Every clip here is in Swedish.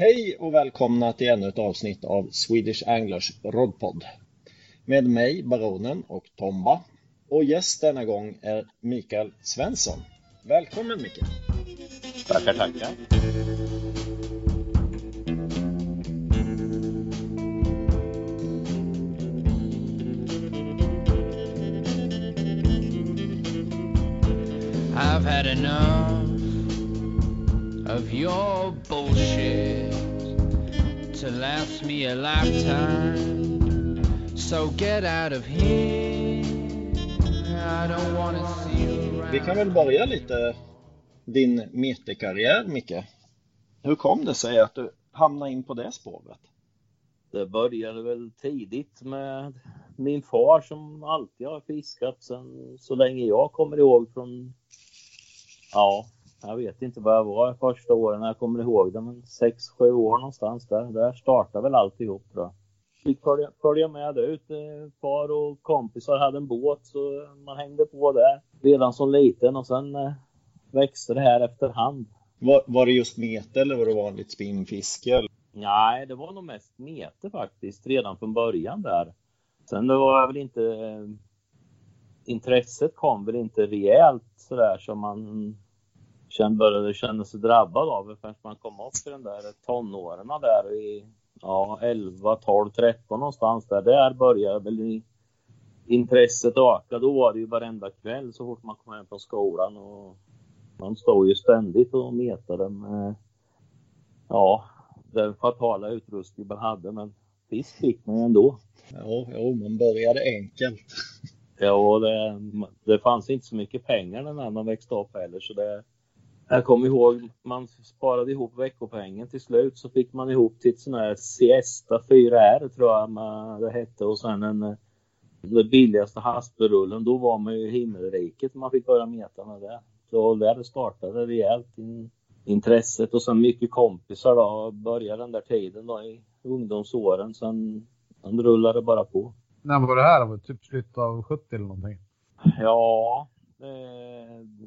Hej och välkomna till ännu ett avsnitt av Swedish Anglers Rodpod. Med mig, Baronen och Tomba. Och gäst denna gång är Mikael Svensson. Välkommen Mikael! Tackar, tackar! I've had enough of your bullshit to last me a lifetime. So get out of here. I don't wanna see you Vi kan väl börja lite din meterkarriär Micke. Hur kom det sig att du hamnade in på det spåret? Det började väl tidigt med min far som alltid har fiskat sen så länge jag kommer ihåg från, ja, jag vet inte vad jag var första åren jag kommer ihåg det, men 6-7 år någonstans där. Där startade väl alltihop tror jag. Fick följa, följa med ut. Far och kompisar hade en båt så man hängde på där redan som liten och sen eh, växte det här efterhand. Var, var det just mete eller var det vanligt spinnfiske? Nej, det var nog mest mete faktiskt redan från början där. Sen det var väl inte intresset kom väl inte rejält sådär som man sen började känna sig drabbad av det förrän man kom upp i den där tonåren där i ja, 11, 12, 13 någonstans där. Där började väl intresset öka. Då var det ju varenda kväll så fort man kom hem från skolan och man stod ju ständigt och metade med ja, den fatala utrustning man hade. Men fisk fick man ju ändå. Ja, jo, man började enkelt. Ja, det, det fanns inte så mycket pengar när man växte upp heller så det jag kommer ihåg, man sparade ihop veckopengen till slut så fick man ihop till ett sån här Siesta 4R tror jag man, det hette och sen en den billigaste hasperullen. Då var man ju i himmelriket man fick börja meta med det. Så där startade rejält in, intresset och sen mycket kompisar då. Började den där tiden då i ungdomsåren. Sen, sen rullade det bara på. När var det här? Var det typ slutet av 70 eller någonting? Ja, eh,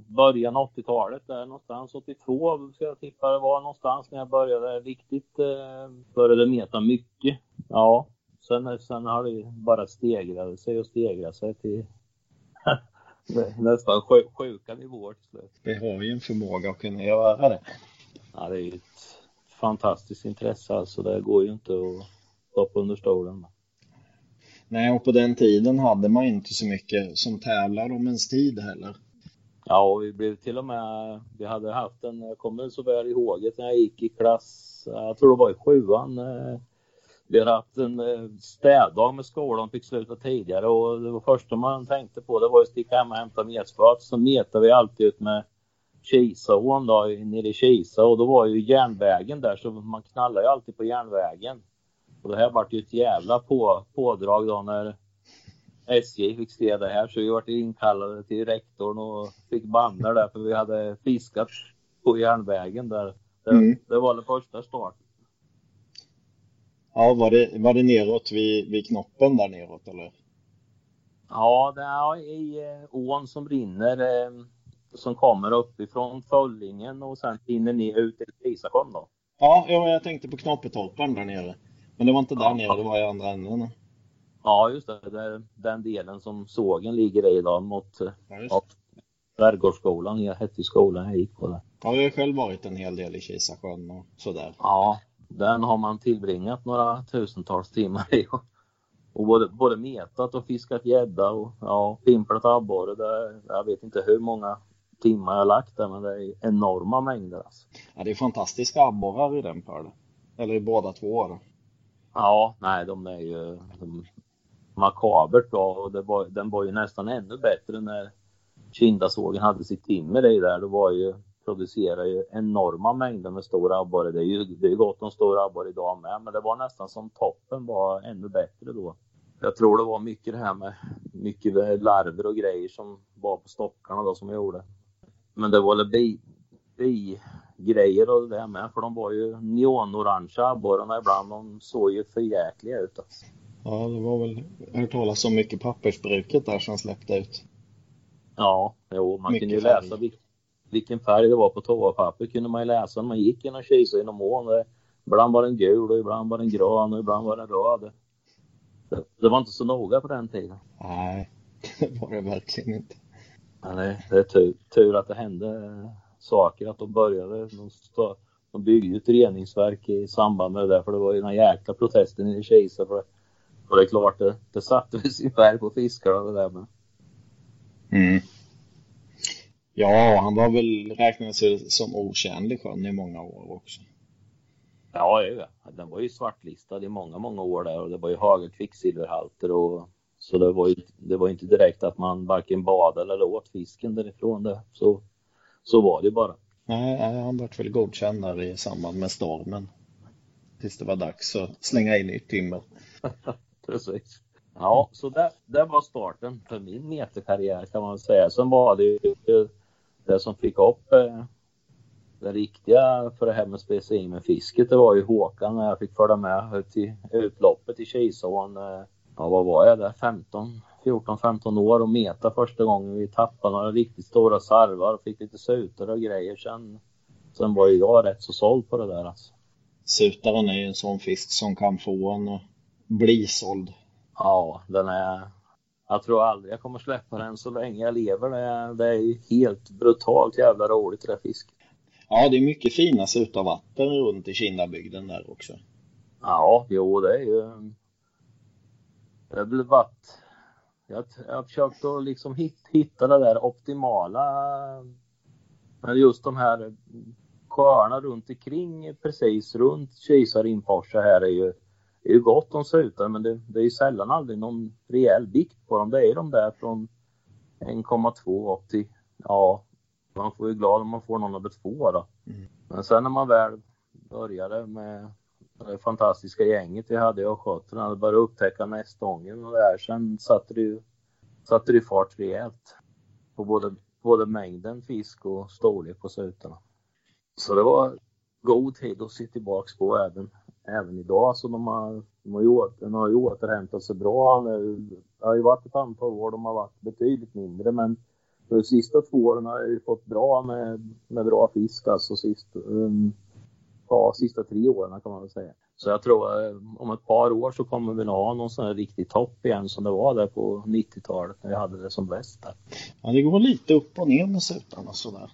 början av 80-talet där någonstans. 82 ska jag tippa det var någonstans när jag började riktigt, eh, började meta mycket. Ja, sen, sen har det bara stegrat sig och stegrat sig till nästan sjuka nivåer till slut. Vi har ju en förmåga att kunna göra det. Ja, det är ett fantastiskt intresse alltså. Det går ju inte att stoppa under stolen. Nej, och på den tiden hade man inte så mycket som tävlar om ens tid heller. Ja, och vi blev till och med, vi hade haft en, jag kommer så väl ihåg det när jag gick i klass, jag tror det var i sjuan. Eh, vi hade haft en eh, städdag med skolan, fick sluta tidigare och det var första man tänkte på det var att sticka hem och hämta metspöet. Så metade vi alltid ut med Kisaån då, nere i Kisa och då var ju järnvägen där så man knallade ju alltid på järnvägen. Och det här vart ju ett jävla på, pådrag då när SJ fick se det här så vi vart inkallade till rektorn och fick banner där för vi hade fiskat på järnvägen där. Det, mm. det var den första starten. Ja, var det, var det neråt vid, vid knoppen där neråt eller? Ja, det är i eh, ån som rinner eh, som kommer uppifrån Föllingen och sen rinner ner ut till Isakon då. Ja, jag tänkte på Knoppetorpan där nere. Men det var inte där nere, det var i andra änden. Ja, just det. det är den delen som sågen ligger i idag mot ja, Skärgårdsskolan. Jag hette skolan jag gick på där. Ja, jag har själv varit en hel del i Kisasjön och sådär. Ja, den har man tillbringat några tusentals timmar i. Och både, både metat och fiskat gädda och ja, pimplat abborre. Jag vet inte hur många timmar jag har lagt där, men det är enorma mängder. Alltså. Ja, det är fantastiska abborrar i den pölen. Eller i båda två. Då. Ja, nej, de är ju de, makabert bra och det var, den var ju nästan ännu bättre när Kindasågen hade sitt timmer i där. Det var ju producerar ju enorma mängder med stor abborre. Det är ju det är gott om stor abborre idag med, men det var nästan som toppen var ännu bättre då. Jag tror det var mycket det här med mycket larver och grejer som var på stockarna då som jag gjorde. Men det var väl bi, bi grejer och det med för de var ju neonorangea abborrarna ibland. De såg ju förjäkliga ut alltså. Ja, det var väl, hört talas om mycket pappersbruket där som släppte ut. Ja, jo, man mycket kunde ju läsa vil, vilken färg det var på toapapper kunde man ju läsa när man gick genom Kisa inom ån. Ibland var den gul och ibland var den grön och ibland var den röd. Det, det var inte så noga på den tiden. Nej, det var det verkligen inte. Men det, det är tur, tur att det hände saker, att de började. De, stå, de byggde ett reningsverk i samband med det där för det var ju den jäkla protesten i Kisa för det. Och det är klart, det, det satte sin färg på fiskarna det där med. Mm. Ja, han var väl räknades som okänd i sjön i många år också. Ja, ja, den var ju svartlistad i många, många år där och det var ju höga kvicksilverhalter och så det var ju, det var inte direkt att man varken badade eller åt fisken därifrån det. Så, så var det bara. Nej, han vart väl godkänd där i samband med stormen. Tills det var dags att slänga in nytt timmer. Precis. Ja, så det, det var starten för min meterkarriär kan man säga. Sen var det ju det som fick upp eh, det riktiga för det här med speciellt med fisket. Det var ju Håkan när jag fick följa med till utloppet i Kisån. Eh, ja, vad var jag där? 15, 14, 15 år och meta första gången vi tappade några riktigt stora sarvar och fick lite sutor och grejer. Sen, sen var ju jag rätt så såld på det där alltså. Sutaren är ju en sån fisk som kan få en att bli såld. Ja, den är... Jag tror aldrig jag kommer släppa den så länge jag lever. Det är, det är helt brutalt jävla roligt det där fisket. Ja, det är mycket fina sutarvatten runt i Kindabygden där också. Ja, jo det är ju... Det har varit... Jag, jag har försökt att liksom hitta det där optimala... Men just de här sjöarna runt omkring precis runt Kisarinforsa här är ju, är ju gott om sutar men det, det är ju sällan aldrig någon rejäl vikt på dem. Det är de där från 1,2 upp till, ja, man får ju glad om man får någon över två då. Mm. Men sen när man väl började med det fantastiska gänget vi hade och hade börjat upptäcka nästången och det här, sen satte det ju satte det fart rejält på både, både mängden fisk och storlek på sutarna. Så det var god tid att se tillbaks på även, även idag. Så de har, de har, ju, de har ju återhämtat sig bra. Det har ju varit ett antal år de har varit betydligt mindre men de sista två åren har jag ju fått bra med, med bra fisk alltså sist, um, ja, sista tre åren kan man väl säga. Så jag tror eh, om ett par år så kommer vi nog ha någon sån här riktig topp igen som det var där på 90-talet när vi hade det som bäst. Där. Ja, det går lite upp och ner med sutarna sådär.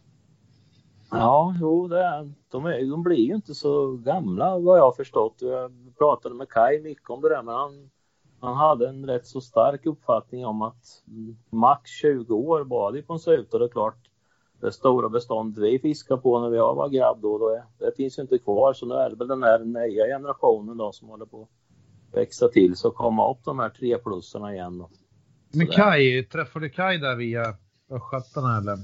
Ja, jo, det är, de, är, de blir ju inte så gamla vad jag har förstått. Jag pratade med Kai mycket om det där, men han, han hade en rätt så stark uppfattning om att max 20 år var det på en suta. Det är klart, det stora beståndet vi fiskade på när jag var grabb då, då det finns ju inte kvar. Så nu är det väl den här nya generationen då som håller på att växa till så komma upp de här tre plussarna igen. Då. Men Kai, träffade du Kai där via Östgötarna eller?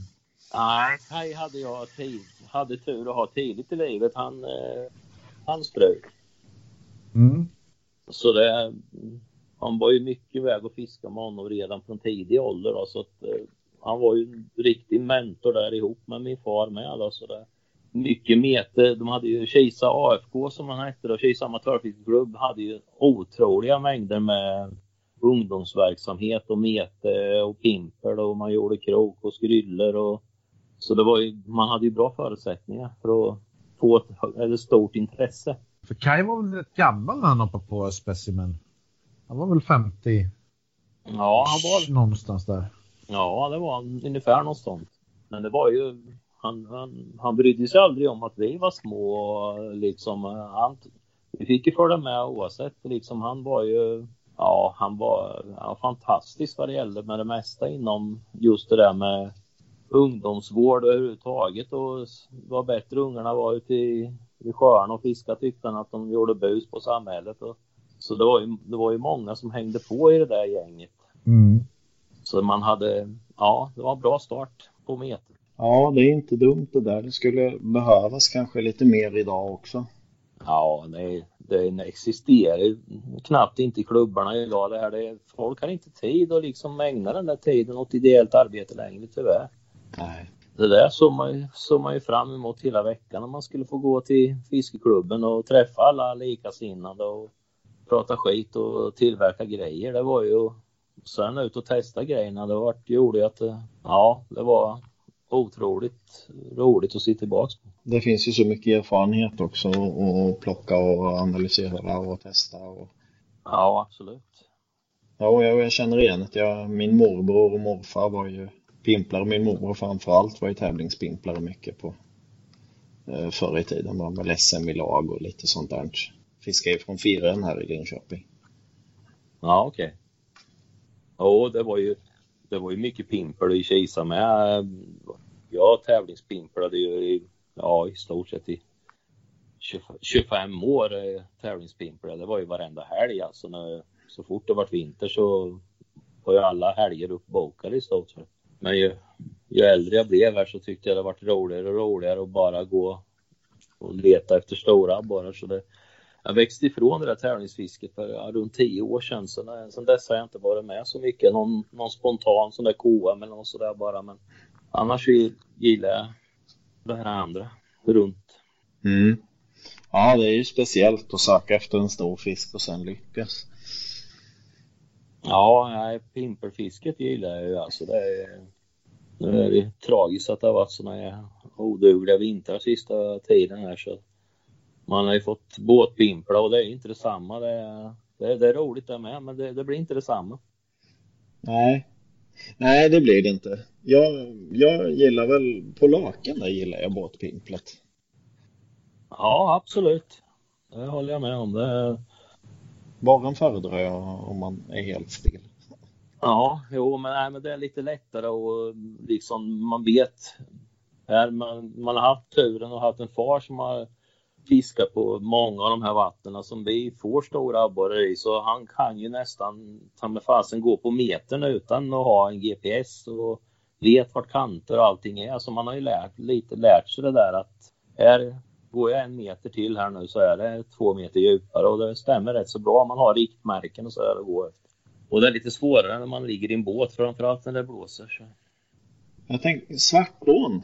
Nej, Kai hade jag tid, hade tur att ha tidigt i livet. Han, eh, han strök. Mm. Så det, han var ju mycket iväg och fiskade med honom redan från tidig ålder. Då, så att, eh, han var ju en riktig mentor där ihop med min far med. Då, så det, mycket mete. De hade ju Kisa AFK som han hette då, Kisa amatörfiskeklubb hade ju otroliga mängder med ungdomsverksamhet och mete och pimper och man gjorde krok och skryller och så det var ju, man hade ju bra förutsättningar för att få ett, ett stort intresse. För Kai var väl rätt gammal när han hoppade på Specimen? Han var väl 50? Ja, han var... Någonstans där. Ja, det var ungefär någonstans. Men det var ju, han, han, han brydde sig aldrig om att vi var små liksom. Eh, han, vi fick ju följa med oavsett liksom. Han var ju, ja, han var, han var fantastisk vad det gällde med det mesta inom just det där med ungdomsvård överhuvudtaget och vad bättre ungarna var ute i, i sjöarna och fiskade tyckte han att de gjorde bus på samhället. Och, så det var, ju, det var ju många som hängde på i det där gänget. Mm. Så man hade, ja, det var en bra start på meter. Ja, det är inte dumt det där. Det skulle behövas kanske lite mer idag också. Ja, det, det existerar knappt inte i klubbarna idag. Det här, det, folk har inte tid att liksom ägna den där tiden åt ideellt arbete längre tyvärr. Nej. Det där såg man, ju, såg man ju fram emot hela veckan om man skulle få gå till fiskeklubben och träffa alla likasinnade och prata skit och tillverka grejer. Det var ju sen ut och testa grejerna. Det var, gjorde ju att ja, det var otroligt roligt att se tillbaks på. Det finns ju så mycket erfarenhet också att plocka och analysera och testa. Och... Ja, absolut. Ja, jag, jag känner igen det. Jag, min morbror och morfar var ju pimplare. Min morbror framförallt var ju tävlingspimplare mycket på eh, förr i tiden. Var med SM i lag och lite sånt där. Fiskade från Firen här i Linköping. Ja, okej. Okay. Ja, det var ju det var ju mycket pimpel i Kisa med. Jag tävlingspimplade ju i, ja, i stort sett i 25 år eh, tävlingspimplade. Det var ju varenda helg alltså. När, så fort det var vinter så var ju alla helger uppbokade i stort sett. Men ju, ju äldre jag blev här så tyckte jag det varit roligare och roligare att bara gå och leta efter stora abborrar. Så det, jag växte ifrån det där tävlingsfisket för ja, runt tio år sedan. Så sen dess har jag inte varit med så mycket. Någon, någon spontan sån där KM eller något sådär bara. Men annars gillar jag det här andra runt. Mm. Ja, det är ju speciellt att söka efter en stor fisk och sen lyckas. Ja, nej, pimpelfisket gillar jag ju alltså. Det är, det är tragiskt att det har varit sådana odugliga vintrar sista tiden här så man har ju fått båtpimpla och det är inte detsamma. Det är, det, det är roligt det med, men det, det, blir inte detsamma. Nej, nej det blir det inte. Jag, jag gillar väl, på laken där gillar jag båtpimplet. Ja, absolut. Det håller jag med om. Det... Baren föredrar jag om man är helt still. Ja, jo, men, nej, men det är lite lättare och liksom man vet. Här man, man har haft turen och haft en far som har fiskar på många av de här vattnen som vi får stora abborrar i så han kan ju nästan ta med fasen gå på metern utan att ha en GPS och vet vart kanter och allting är. Så man har ju lärt, lite lärt sig det där att här går jag en meter till här nu så är det två meter djupare och det stämmer rätt så bra. Man har riktmärken och så är det går efter. Och det är lite svårare när man ligger i en båt framförallt när det blåser. Så. Jag tänker Svartån.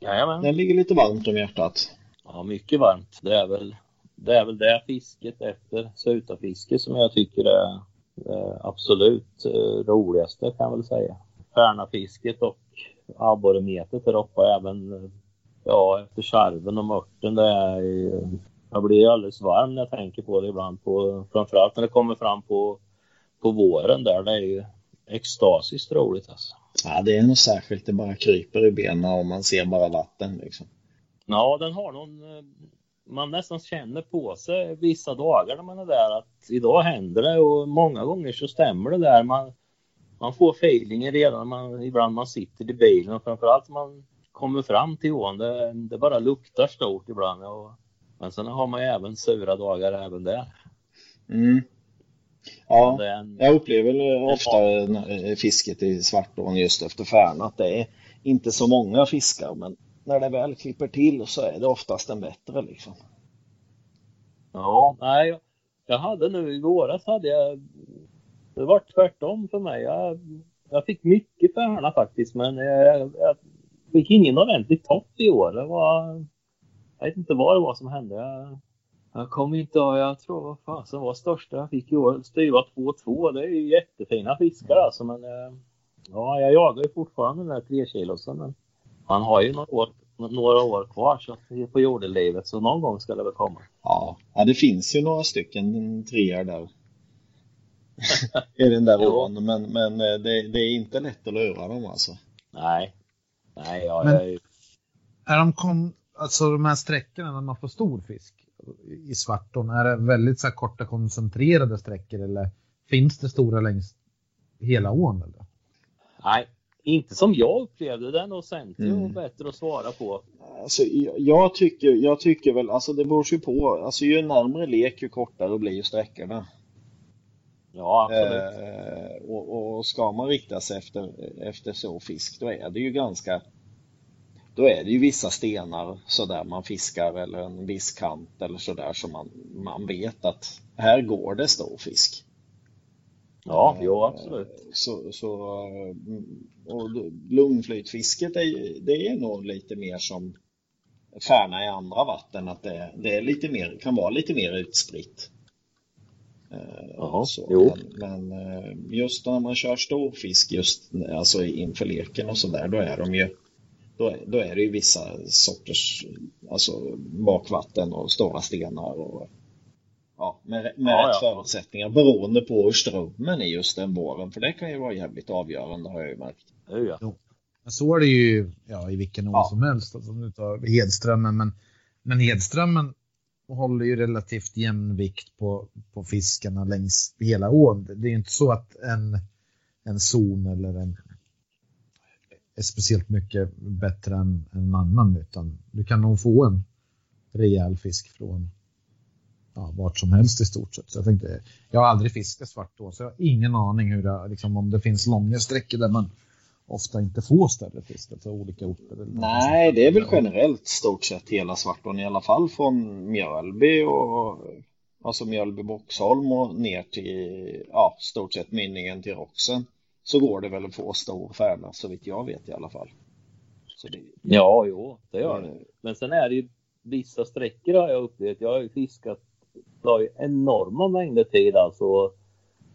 Jajamän. Den ligger lite varmt om hjärtat. Ja, mycket varmt. Det är väl det, är väl det fisket efter sutafiske som jag tycker är det absolut eh, roligaste kan jag väl säga. Färnafisket och abborremetet där uppe även ja, efter charven och mörten. Det är, jag blir alldeles varm när jag tänker på det ibland. På, framförallt när det kommer fram på, på våren där. Det är ju extasiskt roligt alltså. Ja, det är något särskilt. Det bara kryper i benen och man ser bara vatten liksom. Ja, den har någon... Eh, man nästan känner på sig vissa dagar när man är där att idag händer det och många gånger så stämmer det där. Man, man får feelingen redan man, ibland man sitter i bilen och framförallt man kommer fram till ån. Det, det bara luktar stort ibland. Och, men sen har man ju även sura dagar även där. Mm. Ja, en, jag upplever ofta fisket i Svartån just efter Färna att det är inte så många fiskar men när det väl klipper till så är det oftast en bättre liksom. Ja, nej, jag hade nu i våras hade jag, det var tvärtom för mig. Jag, jag fick mycket färna faktiskt, men jag, jag fick ingen ordentlig topp i år. Det var, jag vet inte vad det var som hände. Jag, jag kommer inte ihåg, jag tror vad fasen var största jag fick i år. Styva 2-2, det är ju jättefina fiskar alltså, men eh, ja, jag jagar ju fortfarande den där 3 kilosen. Men man har ju några år, några år kvar så på jordelivet så någon gång ska det väl komma. Ja, ja det finns ju några stycken treor där. I den där ån, men, men eh, det, det, är inte lätt att lura dem alltså. Nej. Nej, ja, men, jag... Är de kom, alltså de här sträckorna när man får stor fisk i Svartån, är det väldigt så här korta koncentrerade sträckor eller finns det stora längs hela ån? Eller? Nej, inte som jag upplevde den och Senti mm. bättre att svara på. Alltså, jag, tycker, jag tycker väl, alltså det beror ju på. Alltså ju närmre lek ju kortare blir sträckorna. Ja, absolut. Eh, och, och, ska man rikta sig efter, efter så fisk, då är det ju ganska då är det ju vissa stenar så där man fiskar eller en viss kant eller så där som man, man vet att här går det stor fisk. Ja, jo, absolut. Så, så, och lungflytfisket är, det är nog lite mer som Färna i andra vatten, att det, det är lite mer, kan vara lite mer utspritt. Eh, Jaha, så. Men, men, eh, just när man kör storfisk just alltså inför leken och sådär, då är de ju då då är det ju vissa sorters alltså bakvatten och stora stenar och ja, med, med Ja, rätt ja. förutsättningar beroende på hur strömmen är just den våren. För det kan ju vara jävligt avgörande har jag ju märkt. Ja. Men så är det ju ja, i vilken å Ja. som helst. Alltså, om du tar Hedströmmen. Men, men Hedströmmen håller ju relativt jämn vikt på, på fiskarna längs hela ån. Det är ju inte så att en, en zon eller en är speciellt mycket bättre än en annan. Utan du kan nog få en rejäl fisk från ja, vart som helst i stort sett. Så jag, tänkte, jag har aldrig fiskat svartån så jag har ingen aning hur det, liksom, om det finns långa sträckor där man ofta inte får större fisk, alltså olika orter. Nej, det är väl generellt stort sett hela Svartån i alla fall från Mjölby och alltså Mjölby Boxholm och ner till ja, stort sett mynningen till Roxen så går det väl att få stor färna så vitt jag vet i alla fall. Så det, Ja, jo, det gör det. Men sen är det ju vissa sträckor har jag upplevt. Jag har ju fiskat det ju enorma mängder tid alltså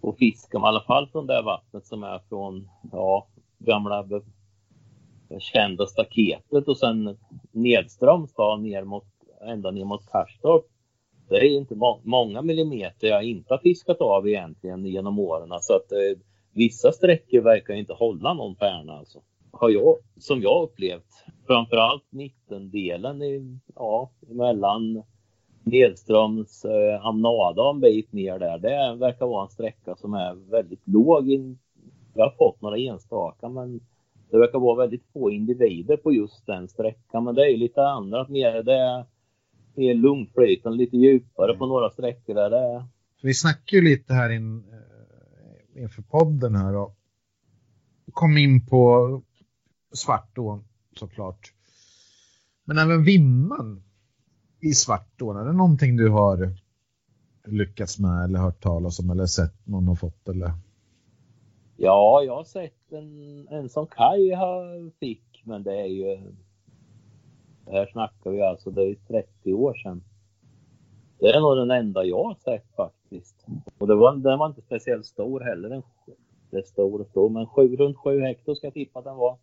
och fiska, i alla fall från det vattnet som är från ja, gamla kända staketet och sen nedströms då ner mot ända ner mot Karstorp. Det är inte må- många millimeter jag inte har fiskat av egentligen genom åren. Så att eh, vissa sträckor verkar inte hålla någon färna alltså. Har jag, som jag upplevt, framförallt mittendelen i, ja, mellan nedströms eh, Amnada en bit ner där. Det verkar vara en sträcka som är väldigt låg. Jag har fått några enstaka men det verkar vara väldigt få individer på just den sträckan. Men det är lite annat mer. Det är mer lugntflytande, lite djupare på några sträckor där det. Vi snackade ju lite här in, eh, inför podden här och kom in på Svartån såklart. Men även Vimman i Svartån, är det någonting du har lyckats med eller hört talas om eller sett någon har fått eller? Ja, jag har sett en, en som Kaj fick, men det är ju... Här snackar vi alltså, det är ju 30 år sedan. Det är nog den enda jag har sett faktiskt. Och det var, den var inte speciellt stor heller. Den, det är stor och stor, men sju, runt 7 hektar ska jag tippa att den var.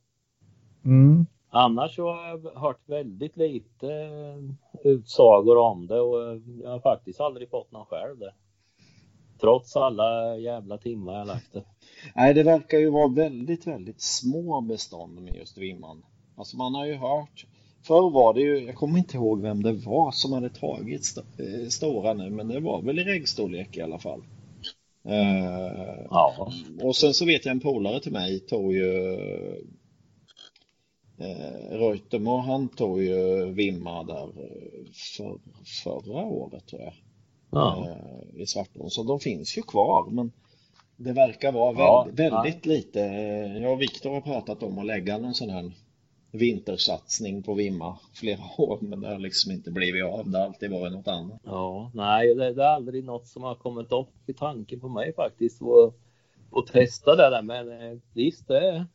Mm. Annars så har jag hört väldigt lite eh, utsagor om det och eh, jag har faktiskt aldrig fått någon själv det. Trots alla jävla timmar jag lagt det. Nej, det verkar ju vara väldigt, väldigt små bestånd med just vimman. Alltså man har ju hört, förr var det ju, jag kommer inte ihåg vem det var som hade tagit st eh, stora nu, men det var väl i reggstorlek i alla fall. Eh, Ja. och sen så vet jag en polare till mig tog ju eh, Reutemer, han tog ju Vimma där eh, för, förra året tror jag ja. eh, i Svartån. Så de finns ju kvar men det verkar vara Ja, väldigt, väldigt lite. Jag och Viktor har pratat om att lägga någon sån här vintersatsning på Vimma flera år men det har liksom inte blivit av. Det har alltid varit något annat. Ja, nej, det, det är aldrig något som har kommit upp i tanken på mig faktiskt att, att testa det där. Men eh, visst, det,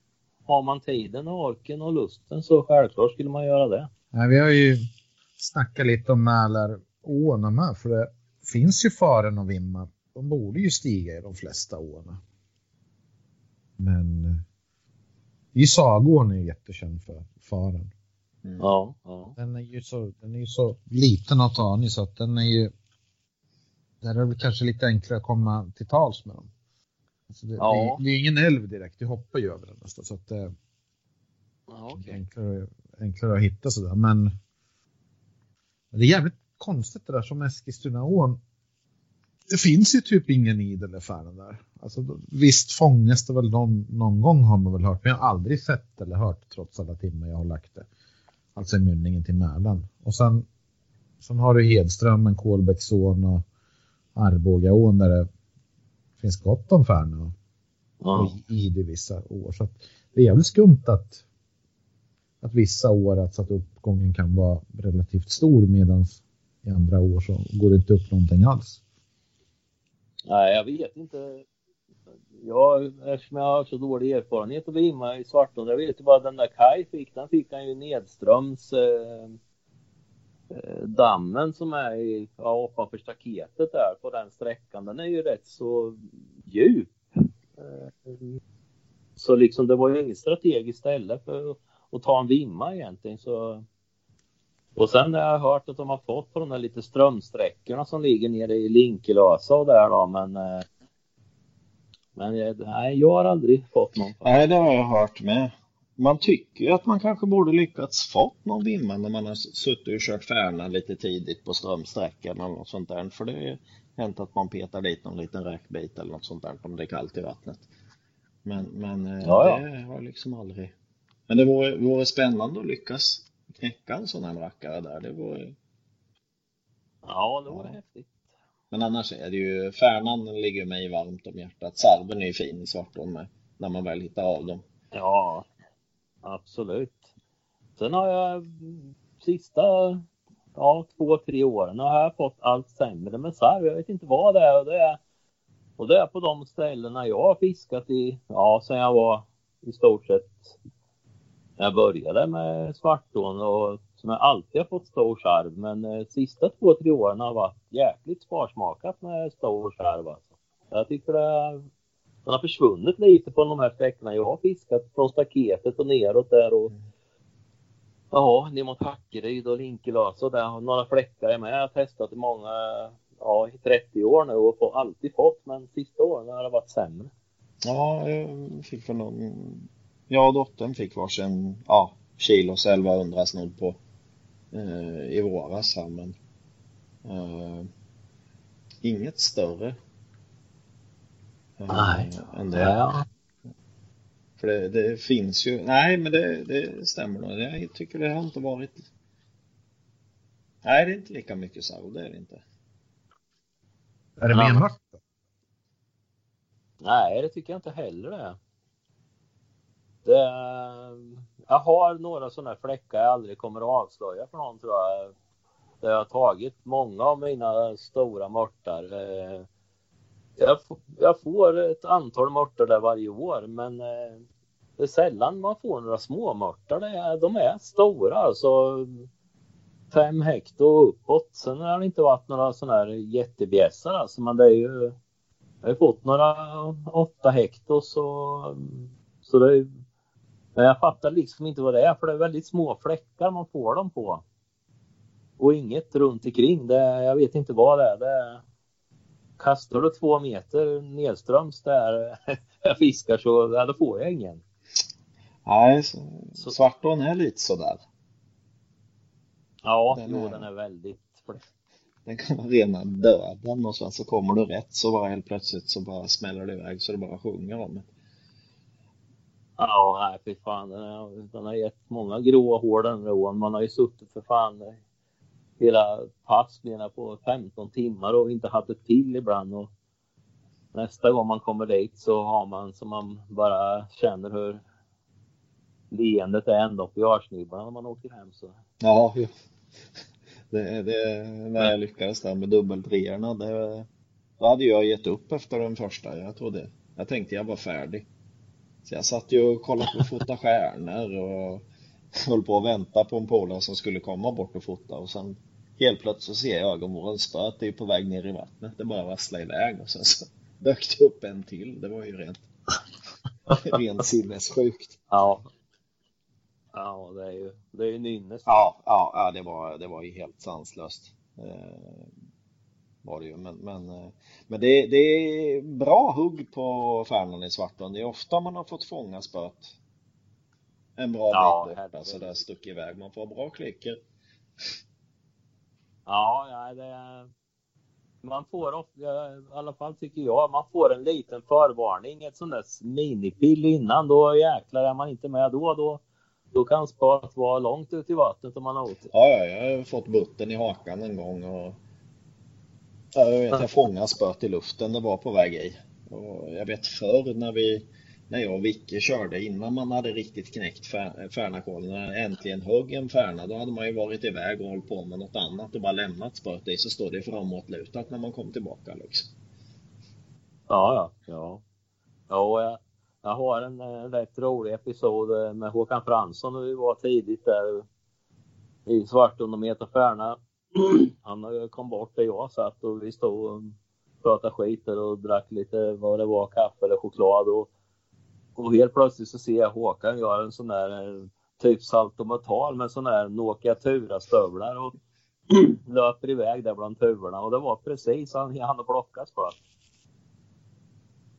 har man tiden och orken och lusten så självklart skulle man göra det. Nej, vi har ju snackat lite om Mälaråarna med, för det finns ju faren och Vimma. De borde ju stiga i de flesta åarna. Men eh, i Sagån är ju jättekänd för faren. Mm. Ja, ja. Den är ju så, den är ju så liten att ta i så att den är ju där är det kanske lite enklare att komma till tals med dem. Alltså det, Ja. det, det är ingen älv direkt, du hoppar ju över den nästan så att det, ja okej. enklare, enklare att hitta sådär. Men det är jävligt konstigt det där som Eskilstunaån. Det finns ju typ ingen idel i färden där. Alltså, visst fångas det väl någon, någon gång har man väl hört, men jag har aldrig sett eller hört trots alla timmar jag har lagt det. Alltså i mynningen till Mälaren. Och sen, sen har du Hedströmmen, Kolbäcksån och Arbogaån där det finns gott om färna Ja. i det vissa år. Så att det är jävligt skumt att, att vissa år att, så att uppgången kan vara relativt stor medan i andra år så går det inte upp någonting alls. Nej, jag vet inte. Jag, eftersom jag har så dålig erfarenhet av vimma i Svartån. Jag vet ju bara den där Kaj fick. Den fick han ju nedströms eh, Eh, dammen som är i, ja, ovanför staketet där på den sträckan. Den är ju rätt så djup. Eh, så liksom det var ju inget strategiskt ställe för att ta en vimma egentligen. Så... Och sen har jag hört att de har fått på de där lite strömsträckorna som ligger nere i Linkelösa och där då, men eh, men nej, jag har aldrig fått någon. Nej, det har jag hört med. Man tycker att man kanske borde lyckats fått någon vimma när man har suttit och kört färna lite tidigt på strömsträckan eller något sånt där. För det har hänt att man petar dit någon liten räkbit eller något sånt där om det är kallt i vattnet. Men, men eh, ja, ja. det har liksom aldrig... Men det vore, vore spännande att lyckas knäcka en sån här rackare där. Det vore... Ja, det vore ja. häftigt. Men annars är det ju, Färnan ligger mig varmt om hjärtat. Sarven är ju fin i Svartån med, när man väl hittar av dem. Ja, absolut. Sen har jag mm, sista ja, två, tre åren har jag fått allt sämre med sarv. Jag vet inte vad det är. Och det är, och det är på de ställena jag har fiskat i, ja, sen jag var i stort sett när jag började med Svartån och som jag alltid har fått stor sarv. Men eh, sista två, tre åren har varit jäkligt sparsmakat med stor sarv. Alltså. Jag tycker det, den har försvunnit lite på de här sträckorna jag har fiskat från staketet och neråt där och Ja, ner mot Hackeryd och Linkelösa där har några fläckar är med. Jag har testat i många, ja i 30 år nu och får, alltid fått men sista åren har det varit sämre. Ja, jag fick för någon, jag och dottern fick varsin, ja, kilos 1100 snodd på eh, i våras här men eh, inget större. Nej. Än det. Ja. För det, det, finns ju, nej men det, det stämmer nog. Jag tycker det har inte varit Nej, det är inte lika mycket Sao, det är det inte. Är det mer mört? Nej, det tycker jag inte heller det. det jag har några sådana fläckar jag aldrig kommer att avslöja för någon tror jag. Där jag har tagit många av mina stora mörtar. Eh, jag, jag får ett antal mörtar där varje år men eh, det är sällan man får några småmörtar. De är stora alltså. Fem hekto uppåt. Sen har det inte varit några sådana här jättebjässar alltså. Men det är ju. Jag har fått några åtta hekto så. Så det är men jag fattar liksom inte vad det är för det är väldigt små fläckar man får dem på. Och inget runt omkring. Det, jag vet inte vad det är. Det är kastar du två meter nedströms där jag fiskar så ja, då får jag ingen. Nej, så, Svartån är lite sådär. Ja, den jo, är, den är väldigt Den kan vara rena döden och sen så kommer du rätt så bara helt plötsligt så bara smäller det iväg så det bara sjunger om det. Ja, nej fy fan. Den, är, den har gett många gråa hår den rån. Man har ju suttit för fan hela passningarna på 15 timmar och inte haft ett till ibland. Och nästa gång man kommer dit så har man så man bara känner hur leendet är ända upp i örsnibbarna när man åker hem. Så. Ja, det, det, när jag lyckades där med dubbeltreorna, det, då hade jag gett upp efter den första. Jag trodde, jag tänkte jag var färdig. Så jag satt ju och kollade på Fota stjärnor och höll på att vänta på en polare som skulle komma bort och fota och sen helt plötsligt så ser jag ögonvrån spöet är på väg ner i vattnet. Det bara vasslar iväg och sen så dök det upp en till. Det var ju rent, rent sinnessjukt. Ja. Ja, det är ju, det är ju nynnes. Ja, ja, ja, det var, det var ju helt sanslöst. Eh, var det ju. Men, men, eh, men det, det är bra hugg på Färnan i Svartån. Det är ofta man har fått fånga spöet en bra ja, bit borta så där stuck iväg. Man får bra klicker. Ja, ja det. Man får ofta, i alla fall tycker jag, man får en liten förvarning, ett sånt där minipill innan. Då jäklar är man inte med då. Då, då kan spöet vara långt ut i vattnet om man har otur. Ja, ja, jag har fått butten i hakan en gång och jag vet, jag fångade spöet i luften, det var på väg i. Och jag vet förr när vi, när jag och Vicke körde innan man hade riktigt knäckt Färnakollen. när äntligen högg en färna, då hade man ju varit iväg och hållit på med något annat och bara lämnat spöet i, så står det framåtlutat när man kom tillbaka liksom. Ja, ja, ja. Ja, jag, jag har en, en rätt rolig episod eh, med Håkan Fransson när vi var tidigt där i Svartån och Meta Färna han eh, kom bort där jag satt och vi stod och pratade skit och drack lite vad det var, kaffe eller choklad. Och, och helt plötsligt så ser jag Håkan göra en sån där typ saltomortal med sådana här Nokia Tura-stövlar och löper iväg där bland tuvorna och det var precis han hann plockas på.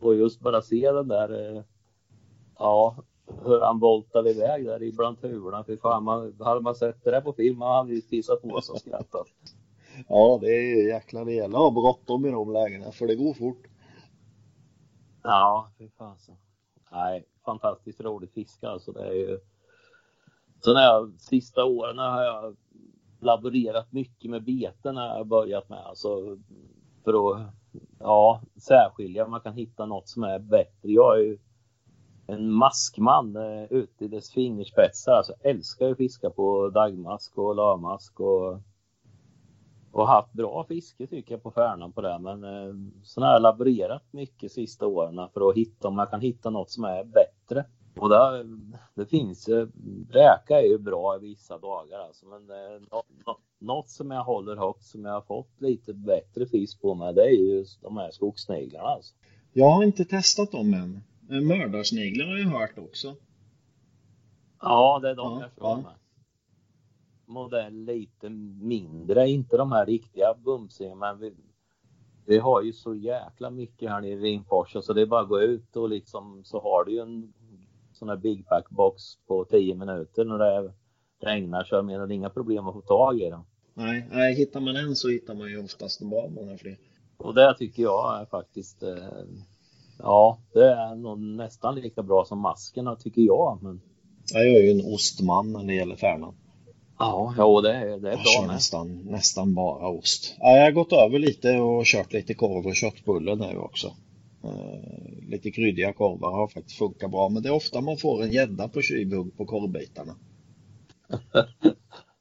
Och just bara se den där, eh, ja, hur han voltade iväg där ibland tuvorna. Fy fan, man, hade man sett det där på film man hade ju fissat på sig och skrattat. Ja, det är ju jäklar det gäller att ha bråttom i de lägena för det går fort. Ja, fy fasen. Nej, fantastiskt roligt fiske alltså. Det är ju... Så när jag, sista åren har jag laborerat mycket med beten när jag börjat med. Alltså för att ja, särskilja om man kan hitta något som är bättre. Jag är ju en maskman eh, ute i dess fingerspetsar. Alltså älskar ju fiska på dagmask och lavmask och och haft bra fiske tycker jag på Färnan på det. Men eh, så har jag laborerat mycket sista åren för att hitta om man kan hitta något som är bättre. Och det, det finns ju, räka är ju bra i vissa dagar alltså, men eh, något, något som jag håller högt som jag har fått lite bättre fisk på mig det är ju de här skogssniglarna alltså. Jag har inte testat dem än. Mördarsniglar har jag hört också. Ja, det är de Ja, jag kör ja. med. Modell lite mindre, inte de här riktiga bumsingarna, men vi, vi har ju så jäkla mycket här nere i Rimforsa så det är bara att gå ut och liksom så har du ju en sån här big pack box på 10 minuter när det regnar så jag menar det är inga problem att få tag i den. Nej, nej, hittar man en så hittar man ju oftast bra många fler. Och det tycker jag är faktiskt, eh, ja, det är nog nästan lika bra som maskerna tycker jag. Men Jag är ju en ostman när det gäller Färnan. Ja, ja det, är, det är Jag kör bra med. nästan, nästan bara ost. Ja, jag har gått över lite och kört lite korv och köttbullar nu också. Eh, lite kryddiga korvar har faktiskt funkat bra, men det är ofta man får en gädda på tjuvhugg på korvbitarna.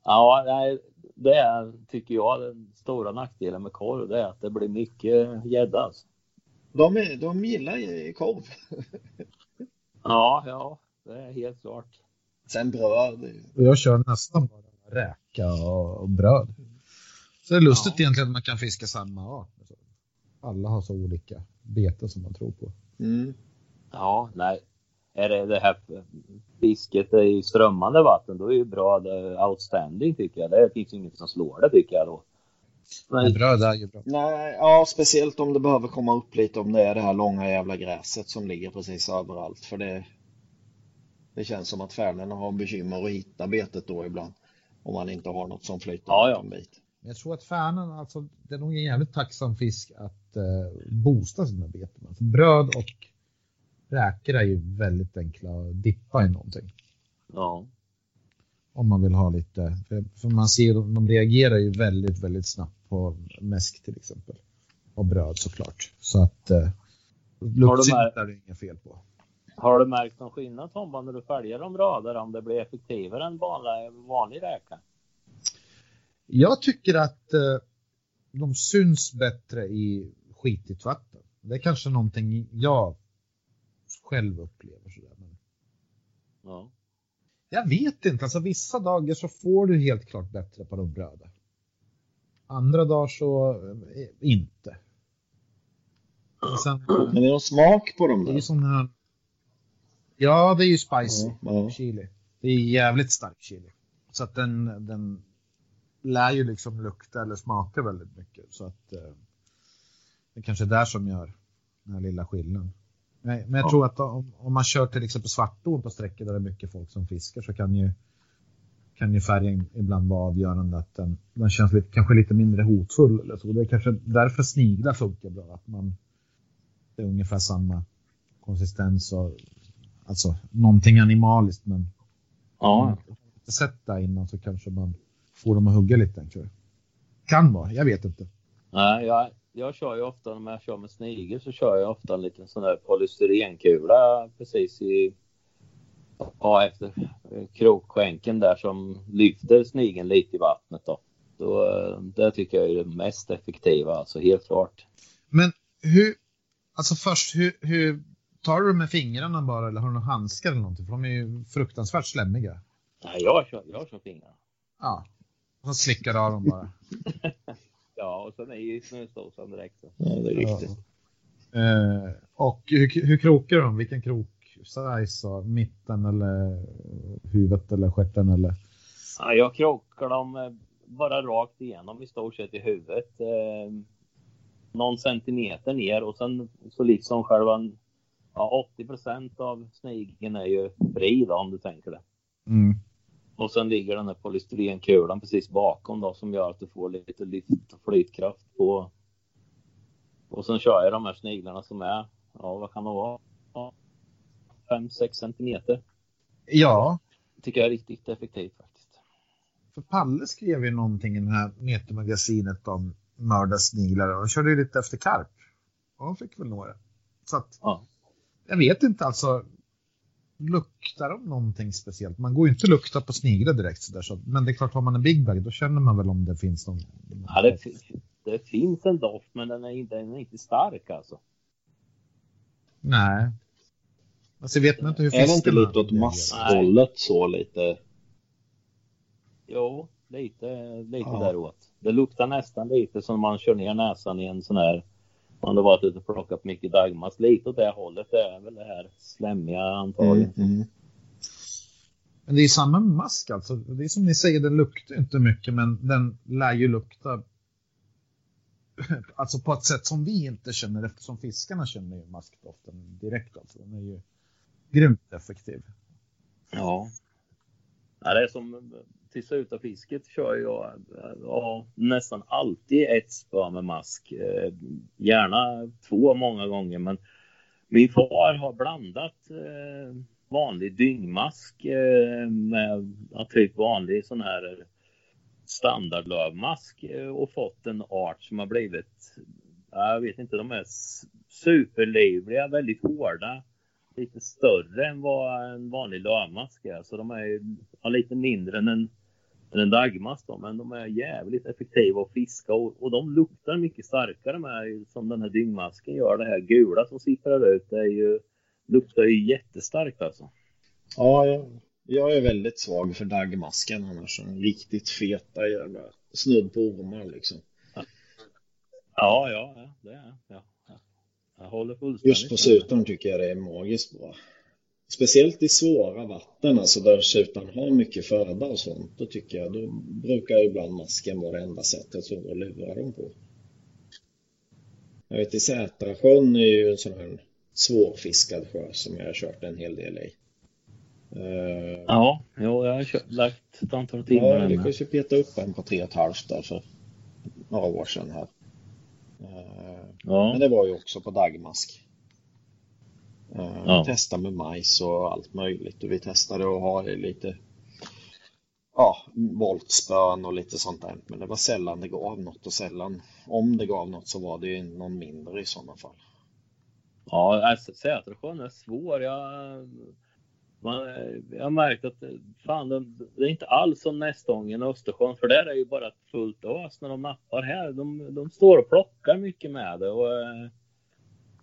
Ja, nej, det är, tycker jag, den stora nackdelen med korv, det är att det blir mycket gädda. Alltså. De, är, de gillar korv. Ja, ja, det är helt klart. Sen bröd. Och jag kör nästan bara räka och, och bröd. Så det är lustigt Ja. egentligen att man kan fiska samma art. Alla har så olika beten som man tror på. Mm. Ja, nej. Är det det här fisket i strömmande vatten, då är ju bra det outstanding tycker jag. Det finns inget som slår det tycker jag då. Men Men, bröd är ju bra. Nej, ja, speciellt om det behöver komma upp lite om det är det här långa jävla gräset som ligger precis överallt. För det, det känns som att färnorna har bekymmer att hitta betet då ibland. Om man inte har något som flyter Ja, ja. en bit. Jag tror att färnan, alltså, det är nog en jävligt tacksam fisk att eh, boosta sina beten. Alltså, bröd och räkor är ju väldigt enkla att dippa i någonting. ja. Om man vill ha lite, för, för man ser de, de reagerar ju väldigt, väldigt snabbt på mäsk till exempel. Och bröd såklart. Så att eh, luktsinnet är det inga fel på. Har du märkt någon skillnad Tomba när du följer dem rödare om det blir effektivare än vanlig, vanlig räka? Jag tycker att eh, de syns bättre i skitigt vatten. Det är kanske någonting jag själv upplever. Sådär. Men Ja. jag vet inte, alltså vissa dagar så får du helt klart bättre på de bröda. Andra dagar så eh, inte. Sen, Men det är någon smak på dem det är där. sån här... Ja, det är ju spicy Ja, ja. chili. Det är jävligt stark chili. Så att den, den lär ju liksom lukta eller smaka väldigt mycket. Så att eh, det är kanske är där som gör den här lilla skillnaden. Men, men jag Ja. tror att om, om man kör till exempel svartån på sträckor där det är mycket folk som fiskar så kan ju, kan ju färgen ibland vara avgörande att den, den känns lite, kanske lite mindre hotfull eller så. Det är kanske därför sniglar funkar bra. Att man, det är ungefär samma konsistens och alltså någonting animaliskt men om Ja. man inte sett det innan så kanske man får dem att hugga lite enklare. Kan vara, jag vet inte. Nej, jag, jag kör ju ofta när jag kör med snigel så kör jag ofta en liten sån där polystyrenkula precis i ja, efter krokskänken där som lyfter snigeln lite i vattnet då. då det tycker jag är det mest effektiva, alltså helt klart. Men hur, alltså först, hur, hur tar du med fingrarna bara eller har du några handskar eller någonting? För de är ju fruktansvärt slemmiga. Nej, jag kör, jag kör fingrarna. Ja. Och så slickar du av dem bara. Ja, och sen är ju snusdosan direkt. Så. Ja, det är riktigt. Eh, och hur, hur krokar du dem? Vilken krok size och mitten eller huvudet eller stjärten eller? Ja, jag krockar dem eh, bara rakt igenom i stort sett i huvudet. Eh, någon centimeter ner och sen så liksom själva ja, 80% av snigeln är ju fri då, om du tänker det. Mm. Och sen ligger den här polystyrenkulan precis bakom då som gör att du får lite lyft och flytkraft på. Och sen kör jag de här sniglarna som är, ja vad kan de vara? 5-6 centimeter. Ja, Tycker jag är riktigt effektivt faktiskt. för Palle skrev ju någonting i det här Metermagasinet om mördarsniglar och körde ju lite efter karp. Och de fick väl några. Så att, Ja. Jag vet inte alltså. Luktar de någonting speciellt? Man går ju inte lukta på sniglar direkt sådär. Så, men det är klart, har man en big bag då känner man väl om det finns någon. Ja, det, det finns en doft men den är inte, den är inte stark alltså. Nej. Alltså vet man inte hur Är det inte lite åt reagerar? maskhållet så lite? Jo, lite, lite Ja. däråt. Det luktar nästan lite som man kör ner näsan i en sån här man har varit ute och plockat mycket dagmask. Lite åt det hållet. Det är väl det här slemmiga antagligen. Mm, mm. Men det är samma mask alltså. Det är som ni säger, den luktar inte mycket men den lär ju lukta Alltså på ett sätt som vi inte känner eftersom fiskarna känner ju maskdoften direkt alltså. Den är ju grymt effektiv. Ja. ja. Det är som till fisket kör jag ja, nästan alltid ett spö med mask. Eh, gärna två många gånger men min far har blandat eh, vanlig dyngmask eh, med typ vanlig sån här standardlövmask och fått en art som har blivit, jag vet inte, de är superlivliga, väldigt hårda lite större än vad en vanlig lövmask är. Så de är ju ja, lite mindre än en, en dagmask då, men de är jävligt effektiva att fiska och, och de luktar mycket starkare med som den här dyngmasken gör. Det här gula som sipprar ut, det är ju, luktar ju jättestarkt alltså. Ja, jag, jag är väldigt svag för dagmasken annars. Riktigt feta jävla snudd på ormar liksom. Ja, ja, ja det är ja, ja. Jag håller fullständigt Just på sutan tycker jag det är magiskt bra. Speciellt i svåra vatten, alltså där sutan har mycket föda och sånt. Då tycker jag, då brukar ibland masken vara det enda sättet att lura dem på. Jag vet i Sätrasjön är ju en sån här svårfiskad sjö som jag har kört en hel del i. Eh, Ja, jo, jag har kört, lagt ett antal timmar Ja, lyckades ju peta upp en på tre och ett halvt där för några år sedan här. Eh, Ja. Men det var ju också på dagmask. Eh, Ja. Vi testade med majs och allt möjligt och vi testade att ha lite ja, voltspön och lite sånt där. Men det var sällan det gav något och sällan om det gav något så var det ju någon mindre i sådana fall. Ja, alltså, Sätersjön är svår. Jag, man, jag har märkt att fan, de, det är inte alls som Nästången och Östersjön, för där är ju bara fullt ös när de nappar här. De, de står och plockar mycket med det och eh,